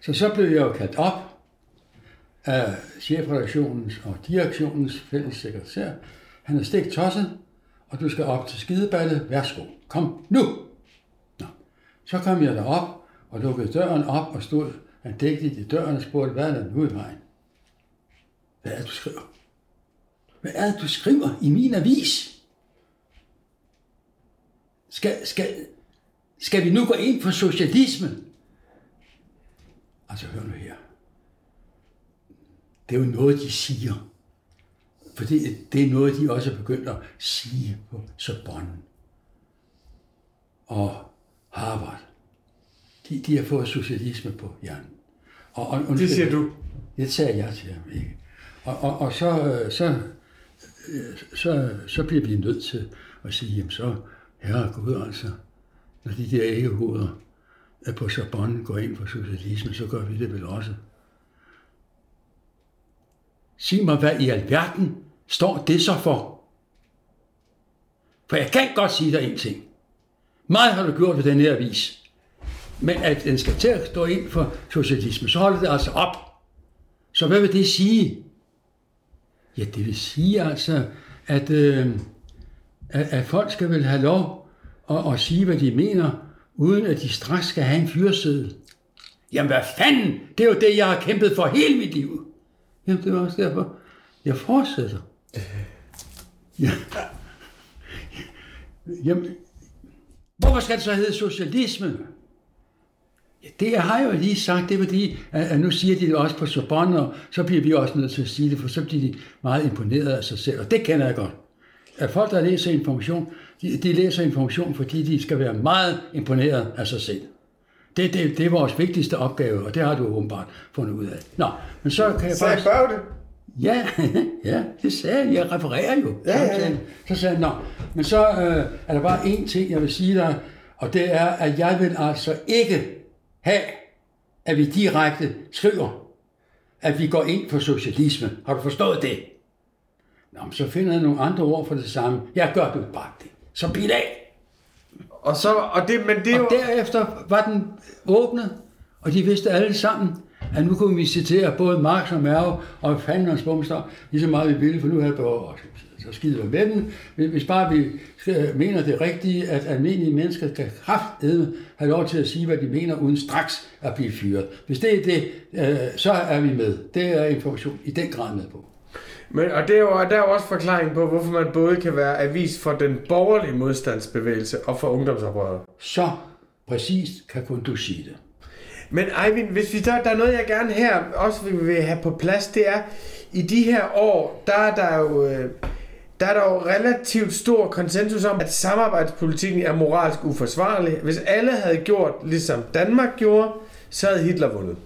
Så så blev jeg jo kaldt op af chefredaktionens og direktionens fælles sekretær. Han er stik tosset, og du skal op til skideballet. Værsgo, kom nu! Nå. Så kom jeg derop og lukkede døren op og stod andægtigt i døren og spurgte, hvad er der nu i vejen? Hvad er det, du skriver? Hvad er det, du skriver i min avis? Skal, skal, skal vi nu gå ind for socialismen? Altså, hør nu her. Det er jo noget, de siger. For det, det er noget, de også er begyndt at sige på Sorbonne og Harvard. De, de har fået socialisme på hjernen. Og, og, og, det siger du? Det sagde jeg til ham, ikke? Og, og, og så, så, så, så bliver vi nødt til at sige, jamen så, herre Gud altså, når de der æggehoveder på Sorbonne går ind for socialisme, så gør vi det vel også. Sig mig, hvad i alverden står det så for? For jeg kan godt sige dig en ting. Meget har du gjort ved den her avis. Men at den skal til at stå ind for socialisme, så holder det altså op. Så hvad vil det sige? Ja, det vil sige altså, at, øh, at, at folk skal vel have lov at, at sige, hvad de mener, uden at de straks skal have en fyrsæde. Jamen hvad fanden? Det er jo det, jeg har kæmpet for hele mit liv. Jamen det var også derfor, jeg fortsætter. Ja. Jamen, hvorfor skal det så hedde socialisme? Ja, det har jeg jo lige sagt, det er fordi, at nu siger de det også på Sorbonne, og så bliver vi også nødt til at sige det, for så bliver de meget imponeret af sig selv, og det kender jeg godt. At folk, der læser information, de, de læser information, fordi de skal være meget imponeret af sig selv. Det, det, det er vores vigtigste opgave, og det har du åbenbart fundet ud af. Nå, men så kan jeg bare... Så jeg det? Ja, ja, det sagde jeg. Jeg refererer jo. Ja, ja, ja. Så sagde jeg, nå, men så øh, er der bare én ting, jeg vil sige dig, og det er, at jeg vil altså ikke have, at vi direkte skriver, at vi går ind for socialisme. Har du forstået det? Nå, så finder jeg nogle andre ord for det samme. Jeg gør det bare det. Så bil af. Og, så, og, det, men det og jo... derefter var den åbnet, og de vidste alle sammen, at nu kunne vi citere både Marx og Merve og fanden hans bumster, lige så meget vi ville, for nu havde vi behov så skider med den. Hvis bare vi mener det rigtige, at almindelige mennesker kan kraftedme have lov til at sige, hvad de mener, uden straks at blive fyret. Hvis det er det, øh, så er vi med. Det er information i den grad med på. Men, og det er jo, der er jo også forklaring på, hvorfor man både kan være avis for den borgerlige modstandsbevægelse og for ungdomsoprøret. Så præcist kan kun du sige det. Men Eivind, hvis vi der, der er noget, jeg gerne her også vil have på plads, det er, i de her år, der er der jo, øh, der er der jo relativt stor konsensus om, at samarbejdspolitikken er moralsk uforsvarlig. Hvis alle havde gjort, ligesom Danmark gjorde, så havde Hitler vundet.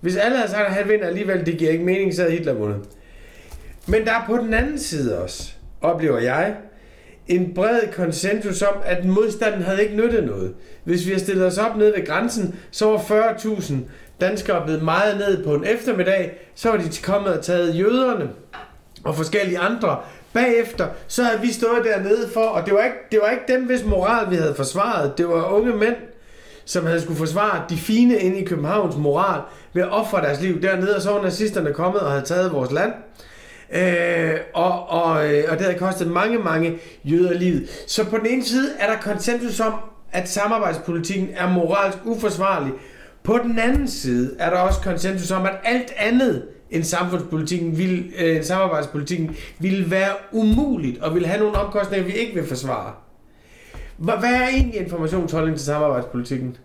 Hvis alle havde sagt, at han vinder alligevel, det giver ikke mening, så havde Hitler vundet. Men der er på den anden side også, oplever jeg, en bred konsensus om, at modstanden havde ikke nyttet noget. Hvis vi har stillet os op nede ved grænsen, så var 40.000 danskere blevet meget ned på en eftermiddag, så var de kommet og taget jøderne og forskellige andre. Bagefter, så havde vi stået dernede for, og det var ikke, det var ikke dem, hvis moral vi havde forsvaret. Det var unge mænd, som havde skulle forsvare de fine inde i Københavns moral ved at ofre deres liv dernede, og så var nazisterne kommet og havde taget vores land. Øh, og, og, øh, og det havde kostet mange, mange jøder livet. Så på den ene side er der konsensus om, at samarbejdspolitikken er moralsk uforsvarlig. På den anden side er der også konsensus om, at alt andet end samfundspolitikken vil, øh, samarbejdspolitikken ville være umuligt og vil have nogle omkostninger, vi ikke vil forsvare. Hvad er egentlig informationsholdning til samarbejdspolitikken?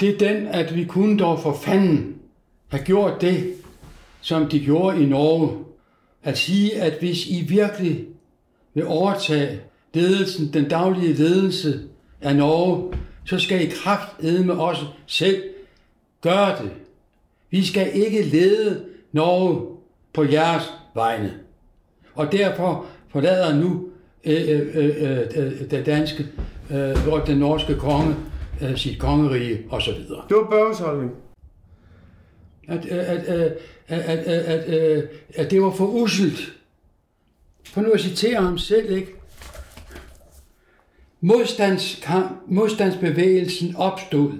Det er den, at vi kunne dog for fanden have gjort det, som de gjorde i Norge. At sige, at hvis I virkelig vil overtage ledelsen, den daglige ledelse af Norge, så skal I kraft med os selv gøre det. Vi skal ikke lede Norge på jeres vegne. Og derfor forlader nu øh, øh, øh, øh, øh det danske, øh, den norske konge, øh, sit kongerige osv. Det var Børges holdning. At, at, at, at, at, at, at, det var for uselt. For nu at citere ham selv, ikke? Modstandskamp, modstandsbevægelsen opstod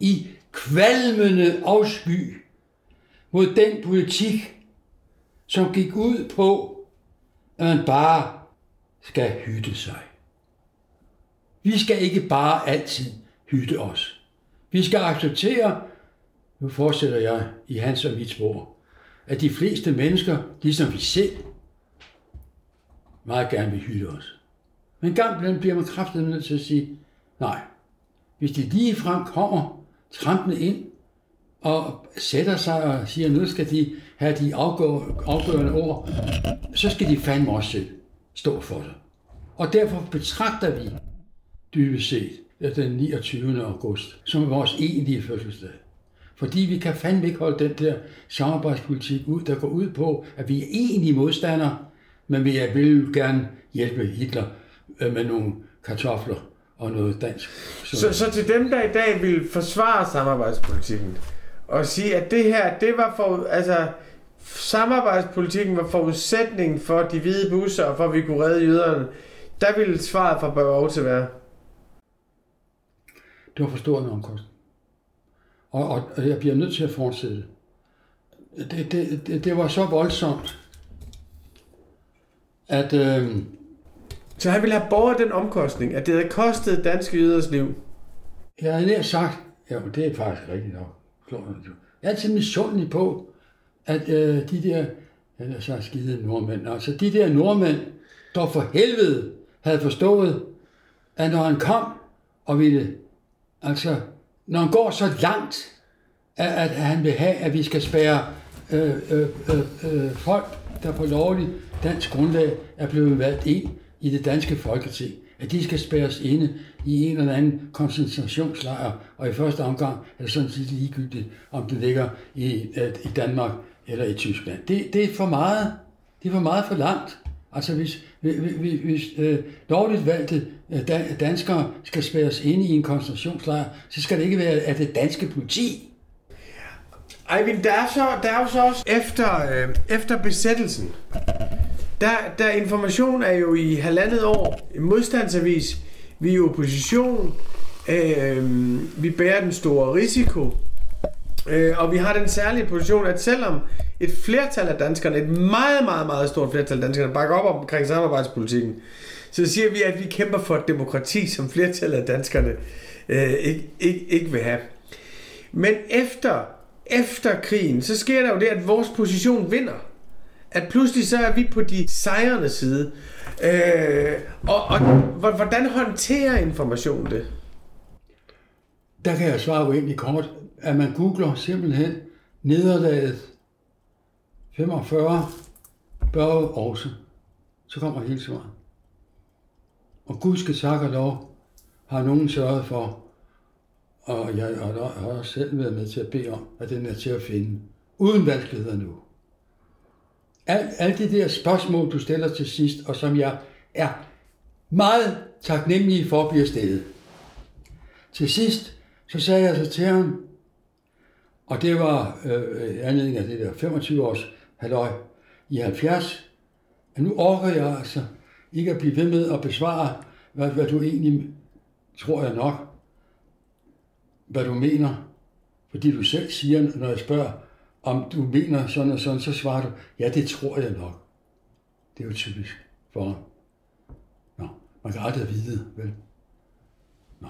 i kvalmende afsky mod den politik, som gik ud på, at man bare skal hytte sig. Vi skal ikke bare altid hytte os. Vi skal acceptere, nu fortsætter jeg i hans og mit spor, at de fleste mennesker, ligesom vi selv, meget gerne vil hylde os. Men gang bliver man kraftigt nødt til at sige, nej, hvis de lige frem kommer trampende ind og sætter sig og siger, nu skal de have de afgørende ord, så skal de fandme også selv stå for det. Og derfor betragter vi dybest set den 29. august som vores egentlige fødselsdag. Fordi vi kan fandme ikke holde den der samarbejdspolitik ud, der går ud på, at vi er egentlig modstandere, men vi vil gerne hjælpe Hitler øh, med nogle kartofler og noget dansk. Så, så, så til dem, der i dag vil forsvare samarbejdspolitikken, og sige, at det her, det var for, altså, samarbejdspolitikken var forudsætningen for de hvide busser, og for at vi kunne redde jøderne, der ville svaret fra Børge til være? Det var for stor en omkostning. Og, og, og jeg bliver nødt til at fortsætte. Det, det, det, det var så voldsomt, at... Øh, så han ville have båret den omkostning, at det havde kostet danske jøders liv? Jeg havde nær sagt, ja, det er faktisk rigtigt nok. Jeg er altid misundelig på, at øh, de der, eller så skide nordmænd, altså de der nordmænd, der for helvede havde forstået, at når han kom og ville, altså når han går så langt, at, at han vil have, at vi skal spære øh, øh, øh, øh, folk, der på lovligt dansk grundlag er blevet valgt ind i det danske folketing, at de skal spæres inde i en eller anden koncentrationslejr, og i første omgang er det sådan set ligegyldigt, om det ligger i, øh, i Danmark eller i Tyskland. Det, det er for meget. Det er for meget for langt. Altså hvis, hvis, hvis øh, lovligt valgte øh, danskere skal spæres ind i en koncentrationslejr, så skal det ikke være af det danske politi. Eivind, der er, så, der er jo så også efter, øh, efter besættelsen, der, der information er jo i halvandet år en modstandsavis. Vi er i opposition. Øh, vi bærer den store risiko. Øh, og vi har den særlige position, at selvom et flertal af danskerne, et meget, meget, meget stort flertal af danskerne, bakker op omkring samarbejdspolitikken, så siger vi, at vi kæmper for et demokrati, som flertallet af danskerne øh, ikke, ikke, ikke vil have. Men efter, efter krigen, så sker der jo det, at vores position vinder. At pludselig så er vi på de sejrende side. Øh, og, og hvordan håndterer information det? Der kan jeg svare egentlig kort, at man googler simpelthen nederlaget 45 Børge også. Så kommer hele svaret. Og Gud skal takke og lov, har nogen sørget for, og jeg har også selv været med til at bede om, at den er til at finde, uden vanskeligheder nu. Alt, alt det der spørgsmål, du stiller til sidst, og som jeg er meget taknemmelig for bliver stillet. Til sidst, så sagde jeg så til ham, og det var øh, anledning af det der 25 års halløj i 70, at nu orker jeg altså ikke at blive ved med at besvare, hvad, hvad du egentlig tror jeg nok, hvad du mener. Fordi du selv siger, når jeg spørger, om du mener sådan og sådan, så svarer du, ja, det tror jeg nok. Det er jo typisk for Nå, man kan aldrig vide, vel? Nå.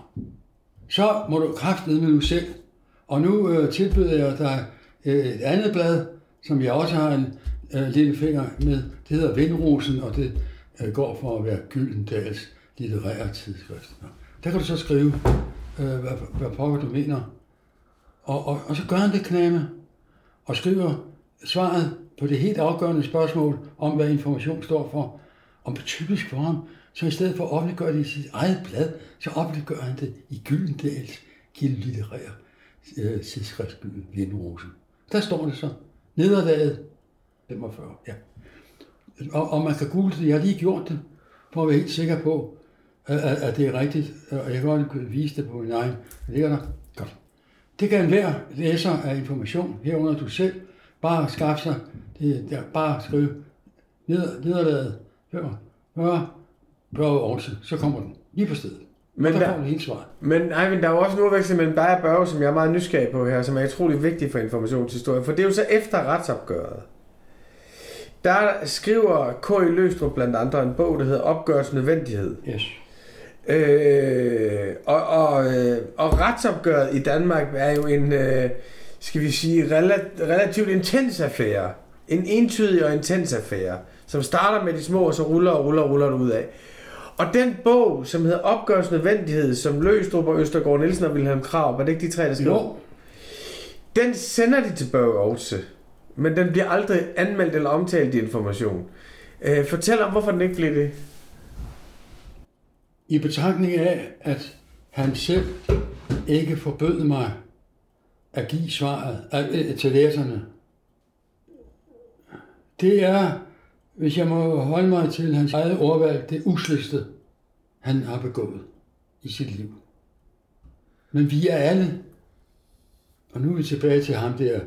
Så må du kraftedeme nu selv. Og nu øh, tilbyder jeg dig øh, et andet blad, som jeg også har en øh, lille finger med. Det hedder Vindrosen, og det øh, går for at være Gyldendals litterære tidsskrift. Der kan du så skrive, øh, hvad, hvad pokker du mener. Og, og, og så gør han det knæme, og skriver svaret på det helt afgørende spørgsmål om, hvad information står for, om typisk for ham, så i stedet for at offentliggøre det i sit eget blad, så offentliggør han det i Gyldendals litterære øh, tidsskrift Vindrosen. Der står det så. Nederlaget 45, ja. Og, og man kan google det, jeg har lige gjort det. for at være helt sikker på, at, at, at det er rigtigt, og jeg kan godt vise det på min egen. Det ligger der. Godt. Det kan enhver læser af information, herunder du selv, bare skaffe sig, det, der, bare skrive ned, nederlaget, hør, hør, Børge Aarhus, så kommer den lige på stedet. Men og der, der hele svaret. Men Eivind, der er jo også en udveksling mellem dig og Børge, som jeg er meget nysgerrig på her, som er utrolig vigtig for informationshistorien, for det er jo så efter retsopgøret. Der skriver K.I. Løstrup blandt andre en bog, der hedder Opgørelse Nødvendighed. Yes. Øh, og, og, øh, og retsopgøret i Danmark er jo en, øh, skal vi sige, relativt intens affære. En entydig og intens affære, som starter med de små, og så ruller og ruller og ruller ud af. Og den bog, som hedder Opgørelse Nødvendighed, som Løstrup og Østergaard Nielsen og Wilhelm Krav, var det ikke de tre, der skrev? Jo. Den sender de til Børge Aarhus, men den bliver aldrig anmeldt eller omtalt i information. Øh, fortæl om, hvorfor den ikke blev det. I betragtning af, at han selv ikke forbød mig at give svaret øh, til læserne. Det er, hvis jeg må holde mig til hans eget ordvalg, det usligste, han har begået i sit liv. Men vi er alle, og nu er vi tilbage til ham der,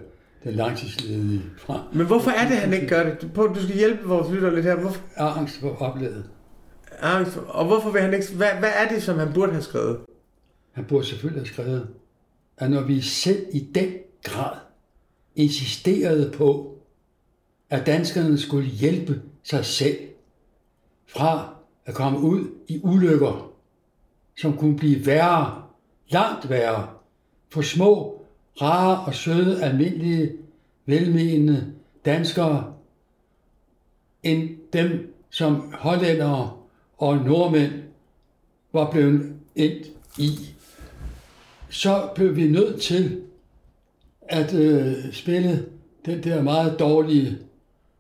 den langtidsledige fra. Men hvorfor er det, han ikke gør det? Du skal hjælpe vores lytter lidt her. Hvorfor? Angst for oplevet. Angst. Og hvorfor vil han ikke... Hvad, hvad er det, som han burde have skrevet? Han burde selvfølgelig have skrevet, at når vi selv i den grad insisterede på, at danskerne skulle hjælpe sig selv fra at komme ud i ulykker, som kunne blive værre, langt værre, for små, rare og søde, almindelige, velmenende danskere, end dem, som hollændere og nordmænd var blevet ind i. Så blev vi nødt til at øh, spille den der meget dårlige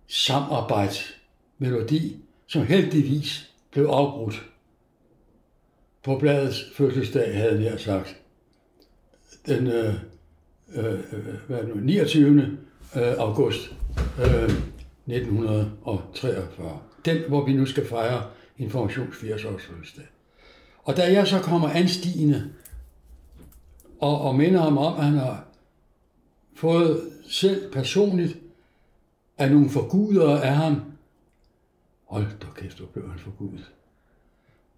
samarbejdsmelodi, som heldigvis blev afbrudt på bladets fødselsdag, havde jeg altså sagt. Den øh, øh, hvad er det nu, 29. Øh, august øh, 1943. Den, hvor vi nu skal fejre Informations 80 års fødselsdag. Og da jeg så kommer anstigende og, og minder ham om, at han har fået selv personligt af nogle forguder af ham, hold da kæft, hvor blev han forgudet.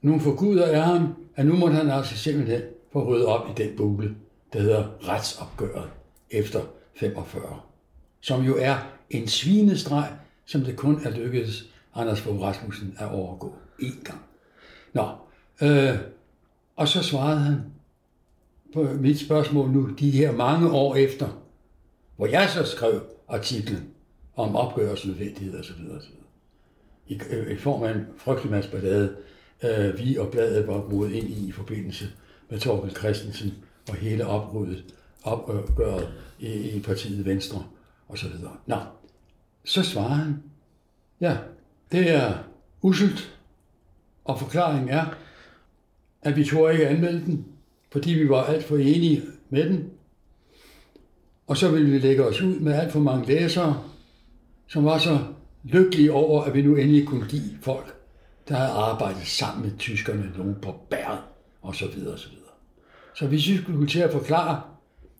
Nogle forguder af ham, at nu måtte han altså simpelthen få ryddet op i den bule, der hedder retsopgøret efter 45, som jo er en svinestreg, som det kun er lykkedes Anders Fogh Rasmussen at overgå én gang. Nå, øh, og så svarede han på mit spørgsmål nu, de her mange år efter, hvor jeg så skrev artiklen om opgørelse nødvendighed osv. osv. I, øh, I form af en frygtelig masse ballade, øh, vi og bladet var mod ind i i forbindelse med Torben Christensen og hele opryddet, opgøret i, i partiet Venstre og så videre. Nå, så svarer han, ja, det er uselt, og forklaringen er, at vi tog ikke anmelde den, fordi vi var alt for enige med den. Og så ville vi lægge os ud med alt for mange læsere, som var så lykkelige over, at vi nu endelig kunne give folk, der havde arbejdet sammen med tyskerne, nogen på bæret, og så videre, og så videre. Så hvis vi skulle til at forklare,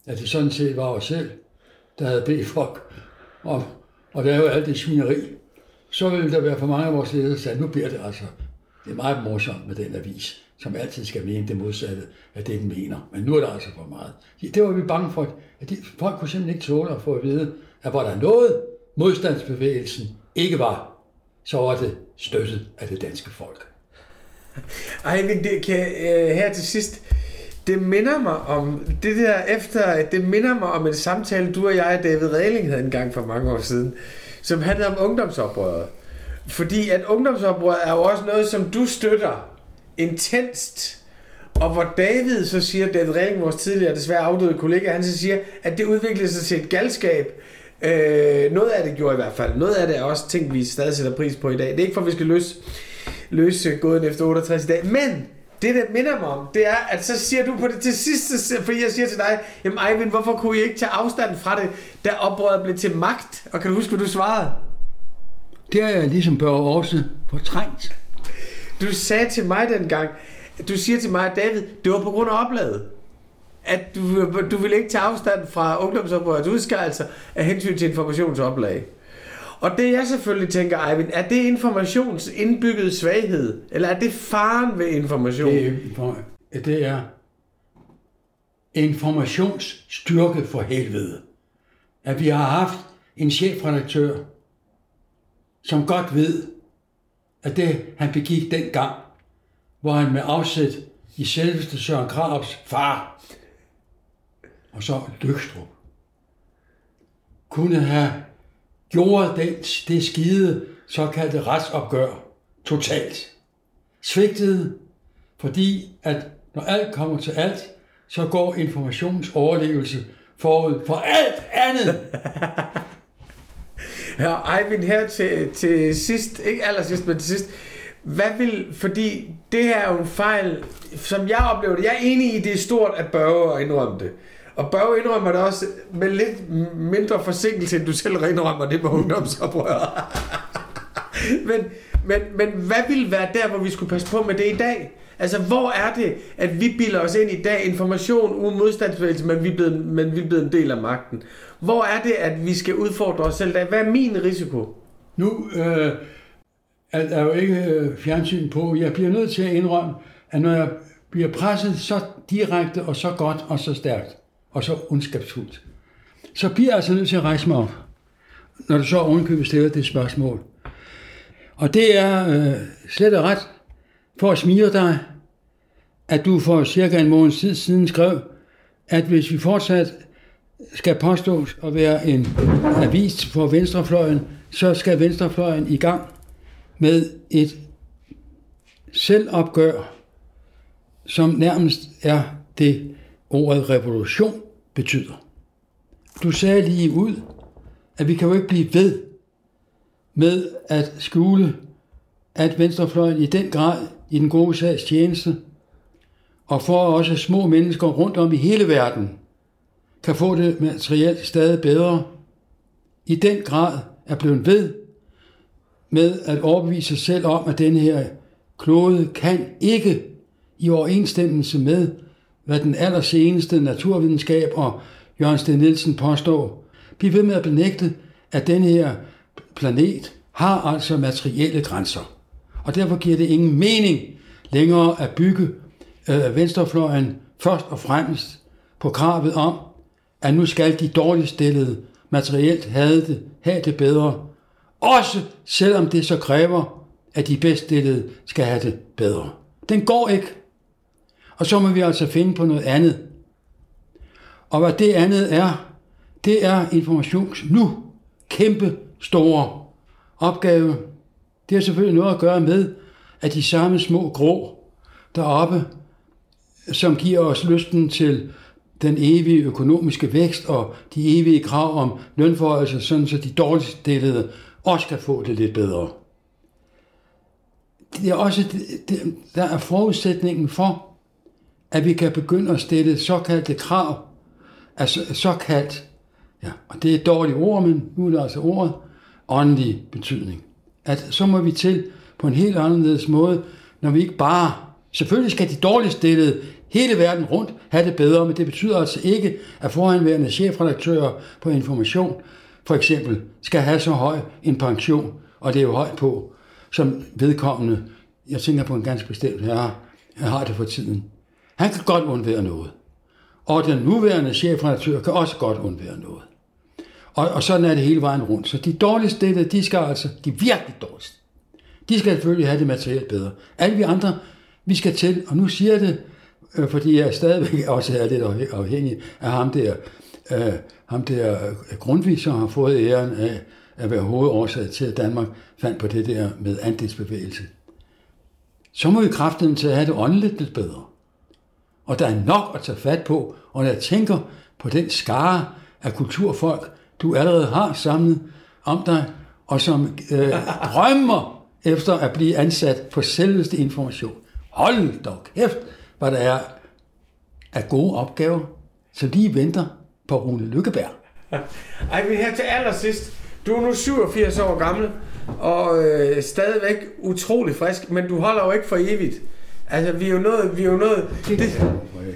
at det sådan set var os selv, der havde bedt folk om at lave alt det svineri, så ville der være for mange af vores ledere, der sagde, nu bliver det altså, det er meget morsomt med den avis, som altid skal mene det modsatte af det, den mener. Men nu er der altså for meget. Det var vi bange for, at de, folk kunne simpelthen ikke tåle at få at vide, at var der noget, modstandsbevægelsen ikke var, så var det støttet af det danske folk. Ej, men det kan, øh, her til sidst, det minder mig om, det der efter, det minder mig om en samtale, du og jeg, David Redling, havde en gang for mange år siden, som handlede om ungdomsoprøret. Fordi at ungdomsoprøret er jo også noget, som du støtter intenst. Og hvor David så siger, David Redling, vores tidligere desværre afdøde kollega, han så siger, at det udviklede sig til et galskab. Øh, noget af det gjorde i hvert fald. Noget af det er også ting, vi stadig sætter pris på i dag. Det er ikke for, at vi skal løse, løse gåden efter 68 i dag. Men det, der minder mig om, det er, at så siger du på det til sidst, fordi jeg siger til dig, jamen Eivind, hvorfor kunne I ikke tage afstand fra det, da oprøret blev til magt? Og kan du huske, hvad du svarede? Det er jeg ligesom Børge også fortrængt. du sagde til mig dengang, du siger til mig, David, det var på grund af opladet. At du, du vil ikke tage afstand fra ungdomsoprørets udskejelser altså af hensyn til informationsoplag. Og det jeg selvfølgelig tænker, Eivind, er det informations indbygget svaghed? Eller er det faren ved information? Det er, det er informationsstyrke for helvede. At vi har haft en chefredaktør, som godt ved, at det han begik dengang, hvor han med afsæt i selveste Søren Krabs far, og så Lykstrup, kunne have gjort den, det skide såkaldte retsopgør totalt. Svigtede, fordi at når alt kommer til alt, så går informationsoverlevelse forud for alt andet. Ja, Eivind, her til, til sidst, ikke allersidst, men til sidst, hvad vil, fordi det her er jo en fejl, som jeg oplever det. Jeg er enig i, det er stort at Børge og indrømme det. Og Børge indrømmer det også med lidt mindre forsinkelse, end du selv indrømmer det på ungdomsoprør. men, men, men hvad vil være der, hvor vi skulle passe på med det i dag? Altså, hvor er det, at vi bilder os ind i dag information uden modstandsbevægelse, men vi, er blevet, men vi er blevet en del af magten? Hvor er det, at vi skal udfordre os selv? Hvad er min risiko? Nu øh, er der jo ikke øh, fjernsyn på. Jeg bliver nødt til at indrømme, at når jeg bliver presset så direkte og så godt og så stærkt, og så ondskabsfuldt, så bliver jeg altså nødt til at rejse mig op, når du så ovenkøbet stiller det spørgsmål. Og det er øh, slet og ret for at smire dig, at du for cirka en måned tid siden skrev, at hvis vi fortsat skal påstås at være en avis for venstrefløjen, så skal venstrefløjen i gang med et selvopgør, som nærmest er det ordet revolution betyder. Du sagde lige ud, at vi kan jo ikke blive ved med at skjule, at venstrefløjen i den grad i den gode sags tjeneste, og for også små mennesker rundt om i hele verden kan få det materielt stadig bedre, i den grad er blevet ved med at overbevise sig selv om, at den her klode kan ikke i overensstemmelse med, hvad den allerseneste naturvidenskab og Jørgen Sten Nielsen påstår, blive ved med at benægte, at den her planet har altså materielle grænser. Og derfor giver det ingen mening længere at bygge øh, venstrefløjen først og fremmest på kravet om, at nu skal de dårligt stillede materielt have det, have det bedre, også selvom det så kræver, at de bedst stillede skal have det bedre. Den går ikke. Og så må vi altså finde på noget andet. Og hvad det andet er, det er informations nu kæmpe store opgave. Det har selvfølgelig noget at gøre med, at de samme små grå deroppe, som giver os lysten til den evige økonomiske vækst og de evige krav om lønforhøjelser, sådan så de dårligt stillede også kan få det lidt bedre. Det er også, det, der er forudsætningen for, at vi kan begynde at stille såkaldte krav, altså såkaldt, ja, og det er et dårligt ord, men nu er det altså ordet, åndelig betydning. At så må vi til på en helt anderledes måde, når vi ikke bare, selvfølgelig skal de dårligt stillede hele verden rundt have det bedre, men det betyder altså ikke, at foranværende chefredaktører på information for eksempel skal have så høj en pension, og det er jo højt på, som vedkommende, jeg tænker på en ganske bestemt herre, jeg har det for tiden. Han kan godt undvære noget. Og den nuværende chefredaktør kan også godt undvære noget. Og, og sådan er det hele vejen rundt. Så de dårligt stillede, de skal altså, de virkelig dårligst, de skal selvfølgelig have det materielt bedre. Alle vi andre, vi skal til, og nu siger jeg det, øh, fordi jeg stadigvæk også er lidt afhængig af ham der, øh, ham der øh, Grundtvig, som har fået æren af at være hovedårsag til, at Danmark fandt på det der med andelsbevægelse. Så må vi kraften til at have det åndeligt lidt bedre. Og der er nok at tage fat på, og når jeg tænker på den skare af kulturfolk, du allerede har samlet om dig, og som øh, drømmer efter at blive ansat på selveste information. Hold dog kæft, hvad der er af gode opgaver, som lige venter på Rune Lykkeberg. Ej, vi her til allersidst. Du er nu 87 år gammel. og øh, stadigvæk utrolig frisk, men du holder jo ikke for evigt. Altså, vi er jo nået, vi er jo nået, det,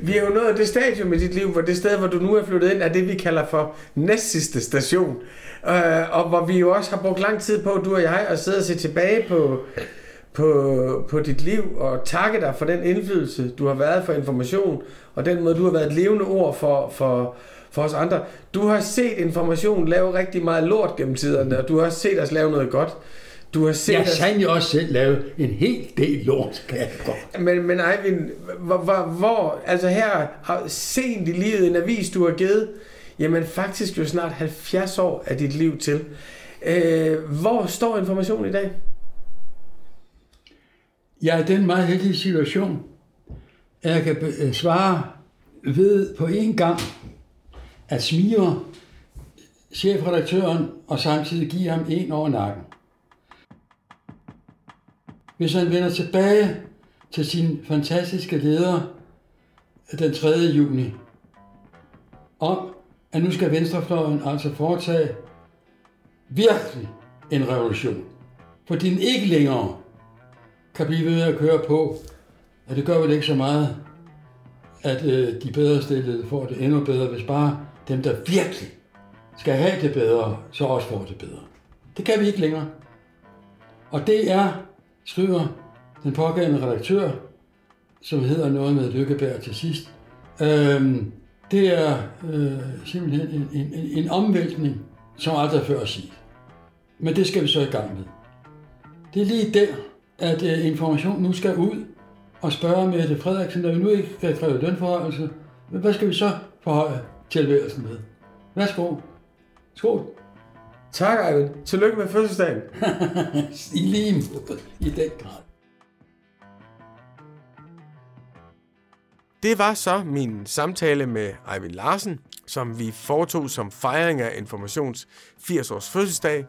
vi er jo nået det stadium i dit liv, hvor det sted, hvor du nu er flyttet ind, er det, vi kalder for næstsidste station. Øh, og hvor vi jo også har brugt lang tid på, du og jeg, at sidde og se tilbage på, på, på dit liv og takke dig for den indflydelse, du har været for information, og den måde, du har været et levende ord for, for, for os andre. Du har set information lave rigtig meget lort gennem tiderne, og du har også set os lave noget godt. Du har set Jeg har jo også selv lavet en hel del lort, kan jeg godt. Men, men Eivind, hvor, hvor, hvor, altså her har sent i livet en avis, du har givet, jamen faktisk jo snart 70 år af dit liv til. Øh, hvor står information i dag? Jeg er i den meget heldige situation, at jeg kan øh, svare ved på en gang at smire chefredaktøren og samtidig give ham en over nakken. Hvis han vender tilbage til sin fantastiske leder den 3. juni, om at nu skal venstrefløjen altså foretage virkelig en revolution, fordi den ikke længere kan blive ved med at køre på, og det gør vel ikke så meget, at øh, de bedre stillede får det endnu bedre, hvis bare dem, der virkelig skal have det bedre, så også får det bedre. Det kan vi ikke længere. Og det er, skriver den pågældende redaktør, som hedder noget med Lykkeberg til sidst, øh, det er øh, simpelthen en, en, en, en omvæltning, som aldrig før set. Men det skal vi så i gang med. Det er lige der, at øh, information nu skal ud og spørge Mette Frederiksen, når vi nu ikke skal kræve lønforhøjelse, men hvad skal vi så forhøje tilværelsen med? Værsgo. Skål. Tak, Eivind. Tillykke med fødselsdagen. I lige måde, i den grad. Det var så min samtale med Eivind Larsen, som vi foretog som fejring af Informations 80-års fødselsdag.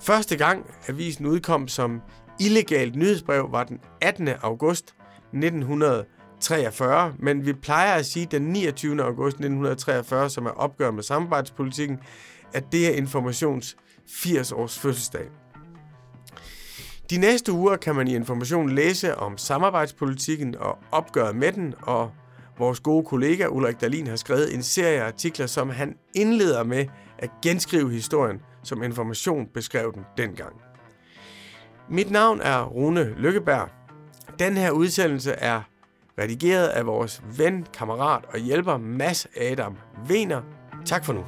Første gang avisen udkom som illegalt nyhedsbrev var den 18. august 1943, men vi plejer at sige den 29. august 1943, som er opgør med samarbejdspolitikken, at det er Informations 80-års fødselsdag. De næste uger kan man i Information læse om samarbejdspolitikken og opgøret med den, og vores gode kollega Ulrik Dalin har skrevet en serie artikler, som han indleder med at genskrive historien, som Information beskrev den dengang. Mit navn er Rune Lykkeberg. Den her udsendelse er redigeret af vores ven, kammerat og hjælper Mads Adam Vener. Tak for nu.